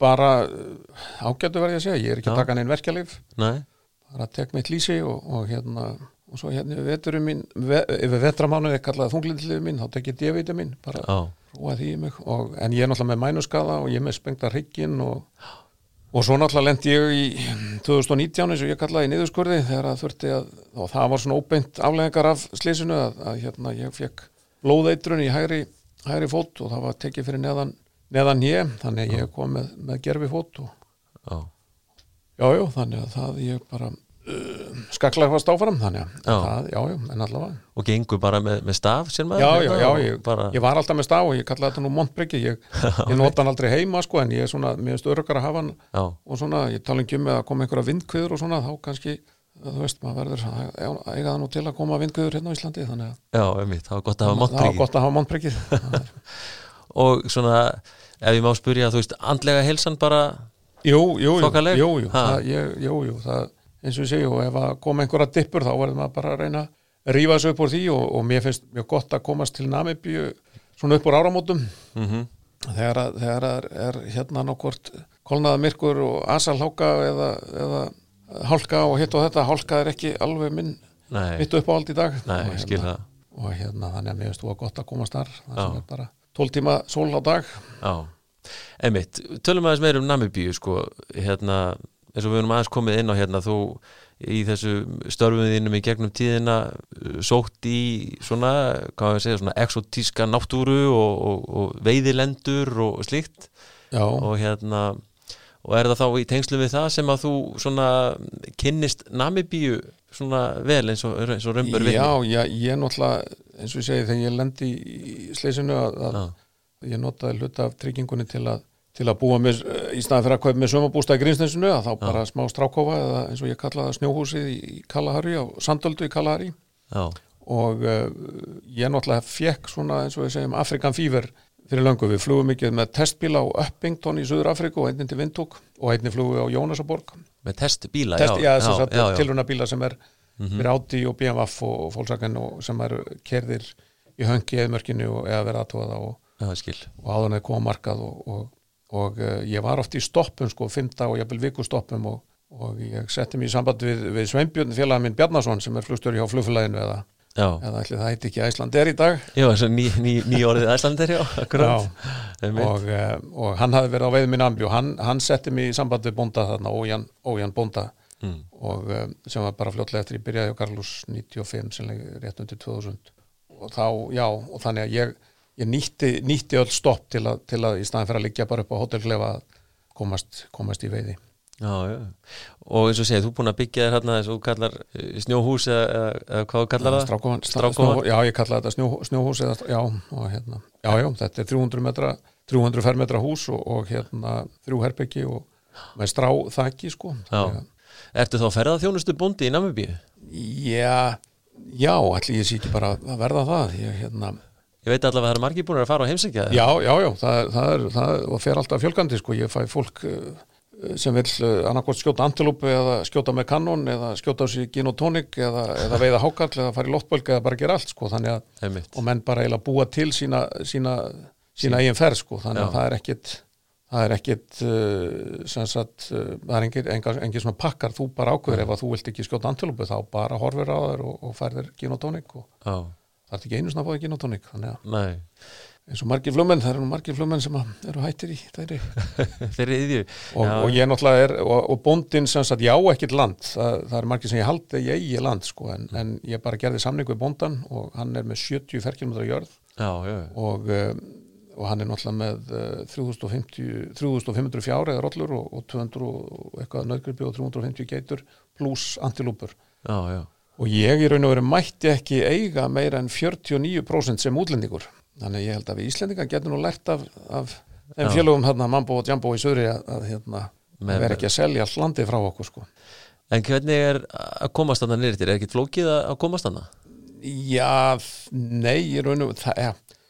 bara uh, ágættu verði að segja, ég er ekki að taka neinn verkjalif Nei? Bara tek mitt lýsi og, og hérna og svo hérna yfir veturum mín yfir vetramánuði kallaði þunglindliðu mín þá tek ég D-vita mín, bara rúa því mig. Og, en ég er náttúrulega með mænuskaða og ég er með spengta hrygginn og, og svo náttúrulega lendi ég í 2019 eins og ég kallaði í niðurskurði þegar að þurfti að, og það var svona óbeint afleðingar af slísinu að, að hérna ég fekk blóðeitrun í hægri, hægri fót og það var tekið fyrir neðan, neðan ég, þannig að ég kom með, með gerfi fót og já, Já, já, þannig að það ég bara uh, skaklar fast áfram þannig að Já. það, já, já, en allavega. Og gengur bara með, með staf sér maður? Já, já, hérna já, og ég, bara, ég var alltaf með stá og ég kallaði þetta nú montbryggi ég, [LAUGHS] ég nota hann aldrei heima sko en ég er svona, mér finnst örgar að hafa hann Já, og svona, ég tala ekki um með að koma einhverja vindkviður og svona, þá kannski þú veist, maður verður að eiga það nú til að koma vindguður hérna á Íslandi þannig að Já, einmitt, það var gott að hafa það var montprikið gott að hafa montpryggið [LAUGHS] og svona, ef ég má spyrja þú veist, andlega helsan bara Jú, jú, jú, jú, jú, það, ég, jú, jú það, eins og ég segi, og ef að koma einhverja dippur þá verður maður bara að reyna að rífa þessu upp úr því og, og mér finnst mjög gott að komast til Namibíu svona upp úr áramótum. Mm þegar, að, þegar að er hérna nokkvort kolnaða myrkur og asalháka eða, eða hálka og hitt og þetta, hálka er ekki alveg minn Nei, mitt uppáhald í dag. Nei, og, hérna, og hérna þannig að mér finnst þú að gott að komast þar það sem er bara 12 tíma sól á dag. Já, einmitt, tölum aðeins meir um Namibíu sko, hérna, eins og við erum aðeins komið inn á hérna, þú í þessu störfuðinum í gegnum tíðina uh, sótt í svona, hvað við segja, svona exotíska náttúru og, og, og veiðilendur og slíkt. Já, og hérna og er það þá í tengslu við það sem að þú svona kynnist Namibíu svona vel eins og, eins og römbur já, já, ég náttúrulega eins og ég segi þegar ég lendi í sleisinu að, að ég notaði hluta af tryggingunni til að til að búa með, í staðan fyrir að kaupa með sömabústa í Grínsnesinu að þá bara smá strákofa eða eins og ég kallaði snjóhúsið í Kalahari á Sandöldu í Kalahari. Já, og uh, ég náttúrulega fekk svona eins og við segjum Afrikan Fever fyrir löngu, við flugum mikið með testbíla á Uppington í Suður Afriku og einnig til Vindúk og einnig flugum við á Jónasaborg með testbíla Test, já, já, já, já, já. tilruna bíla sem er fyrir Audi og BMW og Volkswagen og sem eru kerðir í höngi eða mörkinu og eða verið aðtóða og, já, og áðan eða koma markað og, og, og uh, ég var oft í stoppum sko, fymta og jafnvel viku stoppum og, og ég setti mig í samband við, við Sveinbjörn félagin minn Bjarnason sem er flugstjóri hjá flugfélaginu eða, Já, eða ætli það heiti ekki Æsland er í dag. Já eins og ný, ný, ný orðið æslandir, já, akkurat. Einmitt. og, uh, og hann hafði verið á veiðum minn ambi og hann, hann setti mig í samband við bónda þarna, Ójan, Ójan bónda. Mm. og um, sem var bara fljótlega eftir ég byrjaði á Carlos 95 sem leik rétt undir 2000 og þá, já, og þannig að ég, ég nýtti, nýtti öll stopp til að, til að í staðan fyrir að liggja bara upp á hótelklefa að komast, komast í veiði. Já, já, og eins og segið, þú er búin að byggja þér hérna eins og þú kallar eh, snjóhús eða, eða, hvað kallar það? Strákofan, Strákofan. já, ég kallaði þetta snjó, snjóhús eða, já, og hérna, já, já, þetta er 300 metra 300 fermetra hús og, og hérna þrjú herbyggi og með strá þakki, sko að- Ertu þá ferðað þjónustu bóndi í Namibíu? Já, já, ætli ég sé ekki bara að verða það. Ég, hérna, Ég veit allavega að það er margir búin að fara á heimsækja það Já, já, já, það, það er það fer alltaf fjölgandi, sko, ég fæ fólk uh, sem vil uh, annarkvæmt skjóta antilúpu eða skjóta með kannon eða skjóta á sig gin og tónik eða, eða veiða hákall eða fara í loftbölg eða bara gera allt, sko, þannig að Einmitt. og menn bara eiginlega búa til sína, sína, sína eigin ferð, sko, þannig að Já. það er ekkit það er ekkit uh, sem sagt, það er engin, engin, engin svona pakkar, þú bara ákveður ef að þú vilt ekki skjóta antilúpu þá bara horfir á þér og, og færðir gin og tónik og Já, það er ekki einu svona að fá að nei, eins og margir flugmenn, það eru margir flugmenn sem eru hættir í þeirri. [LAUGHS] Eru og, og ég náttúrulega er og, og bóndin sem sagt, já ekkert land. Það, það er margir sem ég haldi ég eigi land sko, en, en ég bara gerði samning við bóndan og hann er með 70 ferkilometra jörð. Já, já, og, um, og hann er náttúrulega með uh, 3050 3500 fjár eða rollur og, og 200 og eitthvað nöðgripi og 350 geitur pluss antilúpur. Já, já og ég í raun og veru mætti ekki eiga meira en 49% sem útlendingur þannig ég held að við Íslendingar getum nú lært af, af þeim félögum hérna Mambo og Jumbo í Söðri að, að, hérna, vera ekki að selja allt landið frá okkur sko. En hvernig er að komast þarna nýrtir? Er ekkit flókið að komast þarna? Já, nei, í raun og það, ja,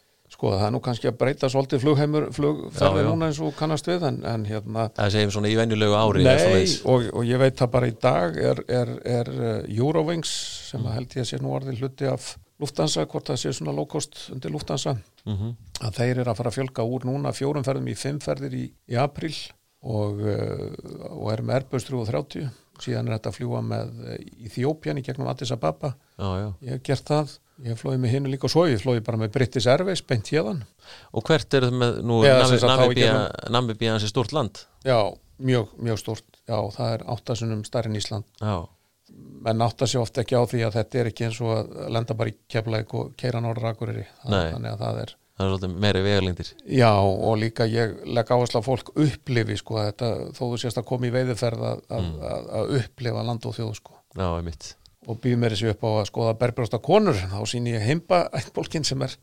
sko, það er nú kannski að breyta svolítið flugheimur, flugferði núna eins og kannast við en, en hérna Það segjum svona í venjulegu ári Nei, og, og ég veit það bara í dag er, er, er uh, Eurowings sem Mm. að held ég að sé nú orðin hluti af Lufthansa, hvort það sé svona low cost undir Lufthansa, Mhm. að þeir eru að fara að fjölga úr núna fjórum ferðum í fimm ferðir í, í april og, uh, og er með Airbus 330 síðan er þetta að fljúa með Íþjópjan í gegnum Addis Ababa Já, já. ég hef gert það, ég flóið með hinu líka og svo, ég flóið bara með British Airways beint hérðan, Og hvert er það með nú Namibíu hans er stort land? já, mjög, mjög stort já, það er áttasunum stærri en Ísland Já, menn átta sig ofta ekki á því að þetta er ekki eins og að lenda bara í keflæk og keira norður akureyri Nei. þannig að það er það er svolítið meiri vegalengdir. já og líka ég legg áherslu að fólk upplifi sko þetta þó þú sést að koma í veiðiferð að, að, að, að upplifa land og þjóð sko Já, einmitt. Og býð mér þessi upp á að skoða berbrjósta konur. Þá síni ég heimba ættbólkin sem er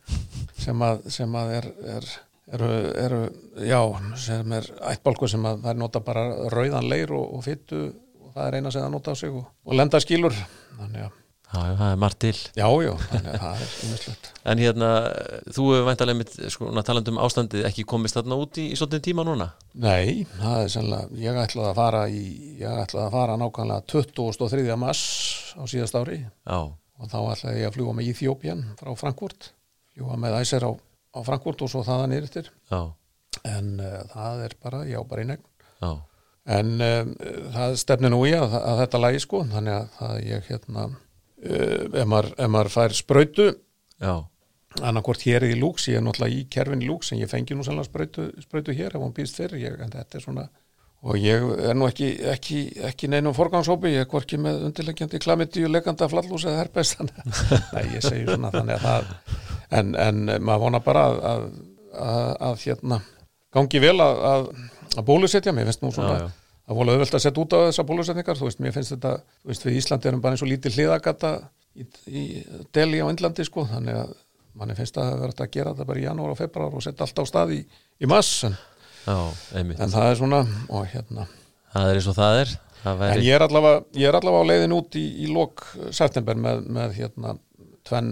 sem að, sem að er, er eru, eru, já, sem er ættbálkur sem að það er nota bara rauðan leir og, og fyttu og það er eina sem það nota á sig og, og lenda skilur. Þannig að Já, það er margt til Já, já, þannig að það er umherslegt. [LAUGHS] En hérna, þú hefur væntalega mitt sko, talandum ástandið ekki komist þarna út í, í svolítið tíma núna Nei, það er sannlega, ég ætlaði að fara í, ég ætlaði að fara nákvæmlega 23. mars á síðast ári Já, og þá ætlaði ég að fljúa með Íþjópjan frá Frankfurt, fljúa með æsir á, á Frankfurt og svo þaðan yfir já, en uh, það er bara, já, bara í negn. já En um, það stefnir nú í að, að þetta lægi sko, þannig að það ég hérna, uh, ef, maður, ef maður fær sprautu, Já, annarkvort hér í lúks, ég er náttúrulega í kerfin í lúks, en ég fengi nú sannlega sprautu, sprautu hér ef hún býðst fyrir, ég, er svona, og ég er nú ekki, ekki, ekki neinum forgangshópi, ég er hvorki með undirleggjandi klamiti og legganda flallús eða herpest, þannig [LAUGHS] ég segi svona, þannig að það, en, en maður vona bara að, að, að, að hérna, gangi vel að, að, að bólusetja, mér finnst nú svona, Já, já. Það voru auðvelt að setja út á þessar bólusetningar, þú veist, mér finnst þetta, þú veist, við Íslandi erum bara eins og lítið hliðagata í, í Delhi á Indlandi, sko, þannig að manni finnst að það verður að gera þetta bara í janúar og februar og setja allt á stað í, í mass, en, já, en það er svona, og hérna, Það er eins og það er. Það en ég er allavega, ég er allavega á leiðin út í, í lok september með, með hérna, tvenn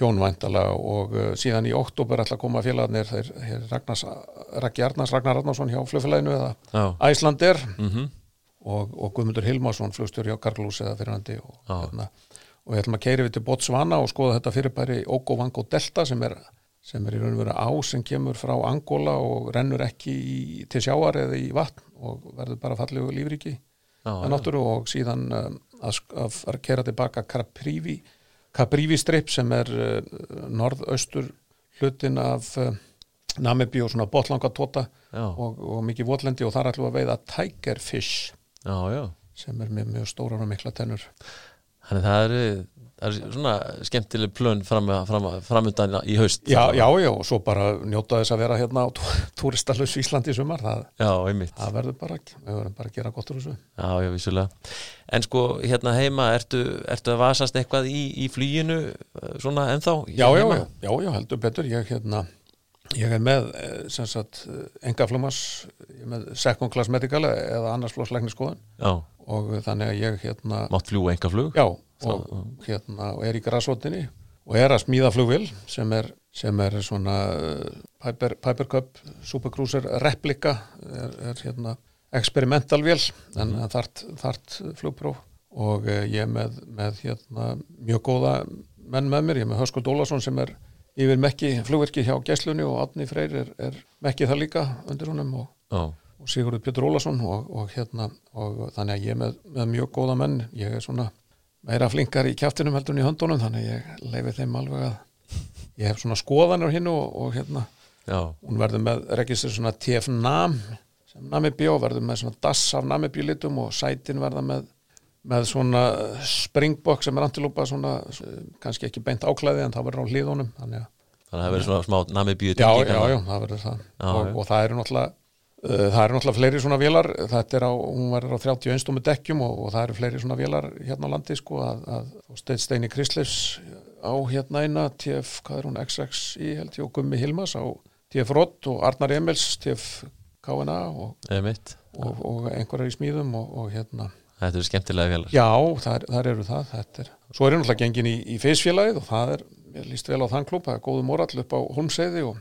hjónvæntalega og uh, síðan í oktober ætla að koma félagarnir Raggi Arnars, Ragnar Arnarsson hjá flugfélaginu eða já, Æslander mhm. og, og Guðmundur Hilmarsson flugstjóri á Karlús eða fyrirhandi og, Já. hérna, og við ætlum að keiri við til Botswana og skoða þetta fyrirbæri Ogo Delta sem er, sem er í raun og veru á sem kemur frá Angola og rennur ekki í, til sjáar eða í vatn og verður bara fallegu lífríki Já, að náttúru og síðan um, að, að fara að kera tilbaka Caprivi Caprivi strip sem er uh, norðaustur hlutin af uh, Namibí og svona botlangatóta og, og mikið votlendi og þar ætlum við að veiða tigerfish já, já. sem er með mjög stórar og mikla tennur Þannig það eru, það eru svona skemmtileg plön fram, fram, framundan í haust. Já, já, já, og svo bara njóta þess að vera hérna á [LAUGHS] túristalus Íslandi í sumar. Það, Já, einmitt. það verður bara við verðum bara að gera gott úr þessu. Já, já, vissulega. En sko, hérna heima, ertu, ertu að vasast eitthvað í, í flýinu svona ennþá? já, já, já, já, heldur betur. Ég hérna ég er með eh, sem sagt engaflumas ég er með second class medical eða annars flós lækniskoðun Já, og þannig að ég hérna mátt fljúa enga flug? Já, og, hérna, og er í grasvotinni og er að smíða flugvél sem er, sem er svona uh, Piper, Piper Cup Supercruiser replika er, er hérna experimentalvél en mm. þart, þart flugpróf. Og ég er með, með hérna, mjög góða menn með mér, ég er með Höskuld Ólason sem er yfir mekki flugverki hjá Gæslunni og Átni Freyr er, er mekki það líka undir honum og og Sigurður Pétur Ólason og, og hérna og þannig að ég er með, með mjög góða menn. Ég er svona meira flinkar í kjaftinum heldur en í höndunum þannig að ég leifi þeim alveg að ég hef svona skoðanur hinn og, og hérna já, hún verður með registri svona TF NAM sem Namibí og verður með svona DAS af Namibí litum og sætin verða með með svona springbok sem er antilópa svona eh, kannski ekki beint áklæði en það verður á hliðunum þannig að það verður svona smá namibíu já, já, já, það verður það. Já, og, og það eru náttúrulega uh, það eru náttúrulega fleiri svona vélar þetta er á, hún verður á 31 stómi dekkjum og, og það eru fleiri svona vélar hérna á landi sko að, að Steinn Steini Krislefs á hérna eina TF, hvað er hún, XXI held ég og Gummi Hilmas á TF Rott og Arnar Emils TF KNA og, og, og einhverjar í smíðum og, og hérna þetta eru skemmtilega félags Já, þar, þar eru það, þetta er Svo er ég náttúrulega gengin í, í feysfélagið og það er, mér líst vel á þann er góðu morall upp á Holmseiði og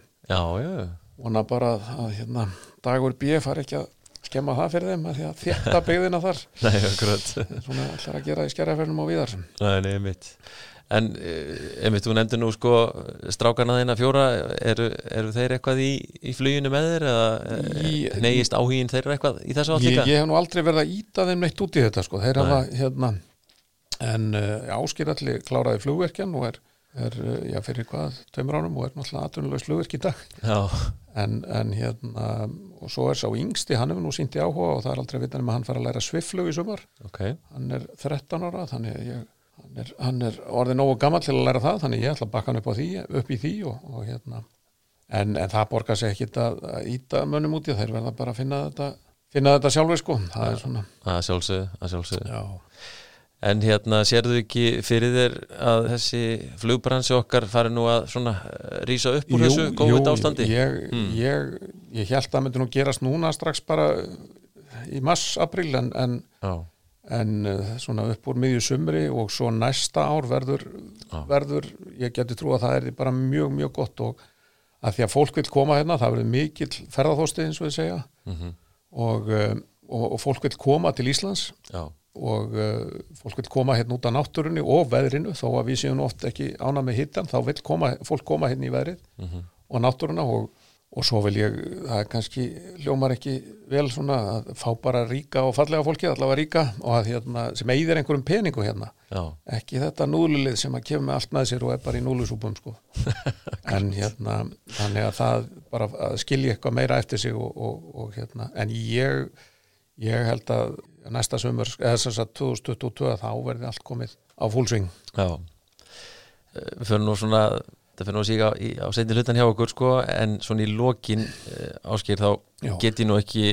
vona bara að, að hérna, dagur B fari ekki að skemma það fyrir þeim að því að þetta byggðina þar. [LAUGHS] Nei, akkurat. Svona ætlar að gera í skerraferðinum á víðar. Nei, nei, mitt En, eh, einmitt, þú nefndir nú sko strákarna þeina fjóra, eru, eru þeir eitthvað í, í fluginu með þér eða í, neyist áhugin þeir eitthvað í þessu átt ég, ég hef nú aldrei verið að íta þeim neitt út í þetta sko, þeir hafa hérna en uh, áskýr allir kláraði flugverkjan og er, er uh, já, fyrir hvað, tveimur ánum og er náttúrulega atvinnulegs flugverk í dag. Já, en, en hérna og svo er sá yngsti, hann hefur nú sínt í áhuga og það er aldrei vitan um að hann fara að læra svifflug í sumar. Ok. Hann er 13 ára þannig að ég, er, hann er orðið nógu gammal til að læra það þannig ég ætla að bakka hann upp, því, upp í því og, og hérna. En, en það borgar sig ekkit að, að íta mönnum út í þeir verða bara að finna þetta finna þetta sjálfur sko, það er svona. Að sjálfsögðu, að sjálfsögðu. Já, En hérna, sérðu ekki fyrir þér að þessi flugbransi okkar fari nú að svona eh, rísa upp úr þessu COVID ástandi? ég, Mm. ég, ég held að það myndi nú gerast núna strax bara í mars, april en, en, en uh, svona upp úr miðju sumri og svo næsta ár verður, Já. verður ég geti trú að það er bara mjög, mjög gott og að því að fólk vil koma hérna, það verður mikill ferðarþósti eins og við segja mm og, um, og, og fólk vil koma til Íslands Já, og uh, fólk vil koma hérna út af náttúrunni og veðrinu þó að við séum oft ekki ána með hittan þá vil koma, fólk koma hérna í veðrið Mhm. og náttúruna og, og svo vil ég, það er kannski hljómar ekki vel svona að fá bara ríka og fallega fólkið, allavega ríka og að hérna, sem eigðir einhverjum peningu hérna. Já, ekki þetta núlulið sem að kemur með allt með sér og er bara í núlusúpum sko. [LAUGHS] en hérna þannig að það bara að skilja eitthvað meira eftir sig og, og, og hérna en ég, ég held að næsta sömur, eða sem sagt 2022 þá verði allt komið á fúlsving já. Eh, Við fyrir nú svona það fyrir að síga á, á seinni hlutan hjá okkur sko en svona í lokin ásker þá Já. get ég nú ekki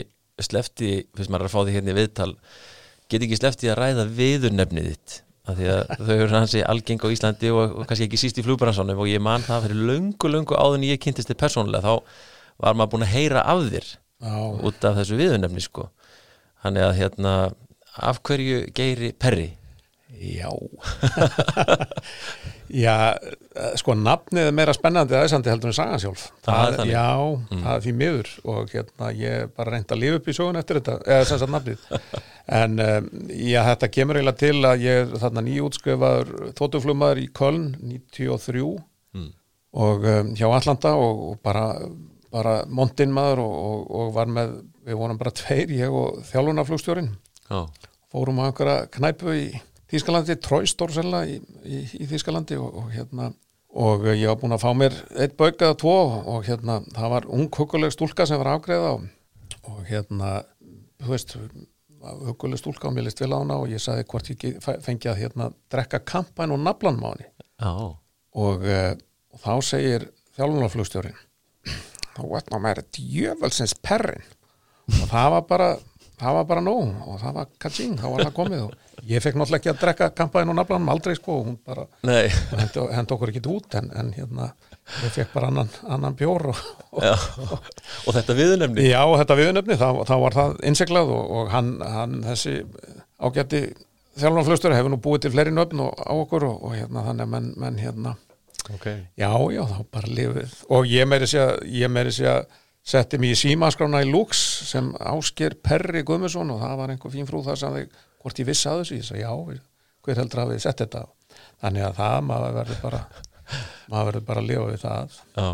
slefti, fyrst maður er að fá því hérna í viðtal get ekki slefti að ræða viðurnefnið þitt af því að [LAUGHS] þau eru hansi algeng á Íslandi og, og kannski ekki síst í flugbransanum og ég man það fyrir löngu áður en ég kynntist þið persónulega þá var maður búin að heyra af þér Já, út af þessu viðurnefni sko. Þannig að hérna af hverju geiri perri já. [LAUGHS] Já, eh, sko nafnið er meira spennandi aðeinsandi heldur en sagan sjálf. Það þannig. Já, það er því miður og hérna ég bara reynd að lifa upp í sögun eftir þetta, eða sem sagt nafnið. [LAUGHS] En um, já, þetta kemur eiginlega til að ég er þarna nýjútskrifaður þóttuflumaður í Köln 93 Mm. og um, hjá Atlanta og, og bara, bara montinn maður og, og, og var með, við vorum bara tveir, ég og þjálfunarflugstjórin Já, fórum á einhverja knæpu í Þýskalandi, Tróistórsella í, í, í Þýskalandi og, og hérna og ég var búin að fá mér eitt bauk eða tvo og hérna það var ung huguleg stúlka sem var afgreða og, og hérna þú veist, huguleg stúlka og mér list vel á hana og ég sagði hvort ég fengi að hérna drekka kampan og henni. Já, og, uh, og þá segir þjálfunarflugstjórin þá veit ná meira djöfelsins perrin og það var bara það var bara nóg og það var katsing, þá var það komið og ég fekk náttúrulega ekki að drekka kampaðin og naflanum aldrei sko og hún bara hendi okkur ekki út en, en hérna ég fekk bara annan, annan bjór og, og, já. og þetta viðurnefni já og þetta viðnefni þá, þá var það innseglað og, og hann, hann þessi ágætti þjálfunarflugstjóri hefur nú búið til fleiri nöfn og, á okkur og, og hérna þannig menn, menn hérna okay. Já, já, þá bara lifið og ég meiri sé að, setti mig í símaskrána í Lux sem ásker Perri Guðmusson og það var einhver fín frú þar sem þig hvort ég vissi að þessu, ég sagði já, hver heldur að við sett þetta þannig að það maður verður bara [LAUGHS] maður verður bara að lifa við það. Já,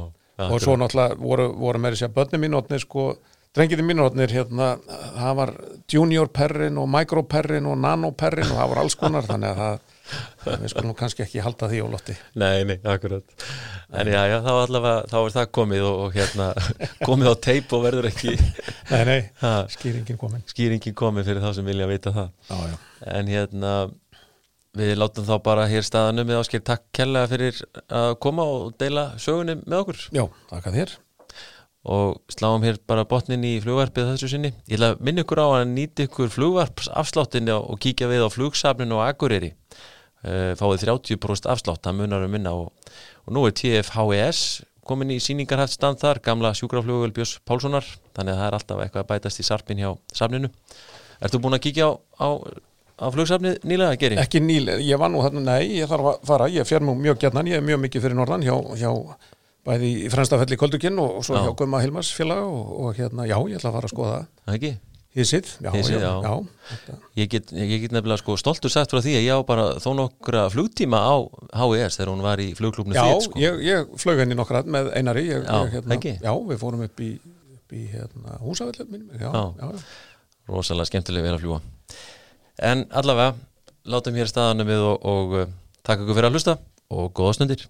og svo náttúrulega voru, voru meiri sé að börni mínútnir sko, drengirni mínútnir hérna, það var junior perrin og micro perrin og nano perrin og það voru alls konar þannig að það við skulum kannski ekki halda því á lotti Nei, nei, akkurat En já, já, þá allavega, þá er það komið og, og hérna, [LAUGHS] komið á teip og verður ekki Nei, nei, [LAUGHS] ha, skýringin komin. Skýringin komið fyrir þá sem vilja vita það. Já, já. En hérna, við látum þá bara hér staðanum með ásker takk kærlega fyrir að koma og deila sögunni með okkur. Já, þakka þér. og sláum hér bara botnin í flugvarpið þessu sinni. Ég ætla að minna ykkur á að nýta ykkur flugvarpsafsláttinni og kíkja við á flugsafninu og Akureyri. Uh, fáið 30% afslátt það munar um minna og, og nú er TFHES komin í síningarhæft stand þar gamla sjúkraflugul Björns Pálssonar þannig að það er alltaf eitthvað að bætast í sarpin hjá safninu. Ertu búin að kíkja á, á, á flugsafnið nýlega, Geri? Ekki nýlega, ég var nú þarna, nei, ég þarf að fara, ég fer nú mjög gætnan, ég er mjög mikið fyrir norðan hjá, hjá bæði í Fremstafelli Koldukinn og, og svo Já. hjá Gumma Hilmars félag og, og hérna, já, ég ætla að fara að skoða Það ekki? Hísið, já, Hýsið, já, já. já, Ég get, ég get nefnilega sko stoltur sagt frá því að ég á bara þó nokkra flugtíma á HES þegar hún var í flugklubnu já þitt sko. ég, ég flög henni nokkra með Einari, ég, Já, ég, hérna, ekki? já, við fórum upp í, upp í hérna, já, Já. já, já. rosalega skemmtilega vel að fljúa en allavega látum hér staðanum við og, og uh, takk ykkur fyrir að hlusta og góða stundir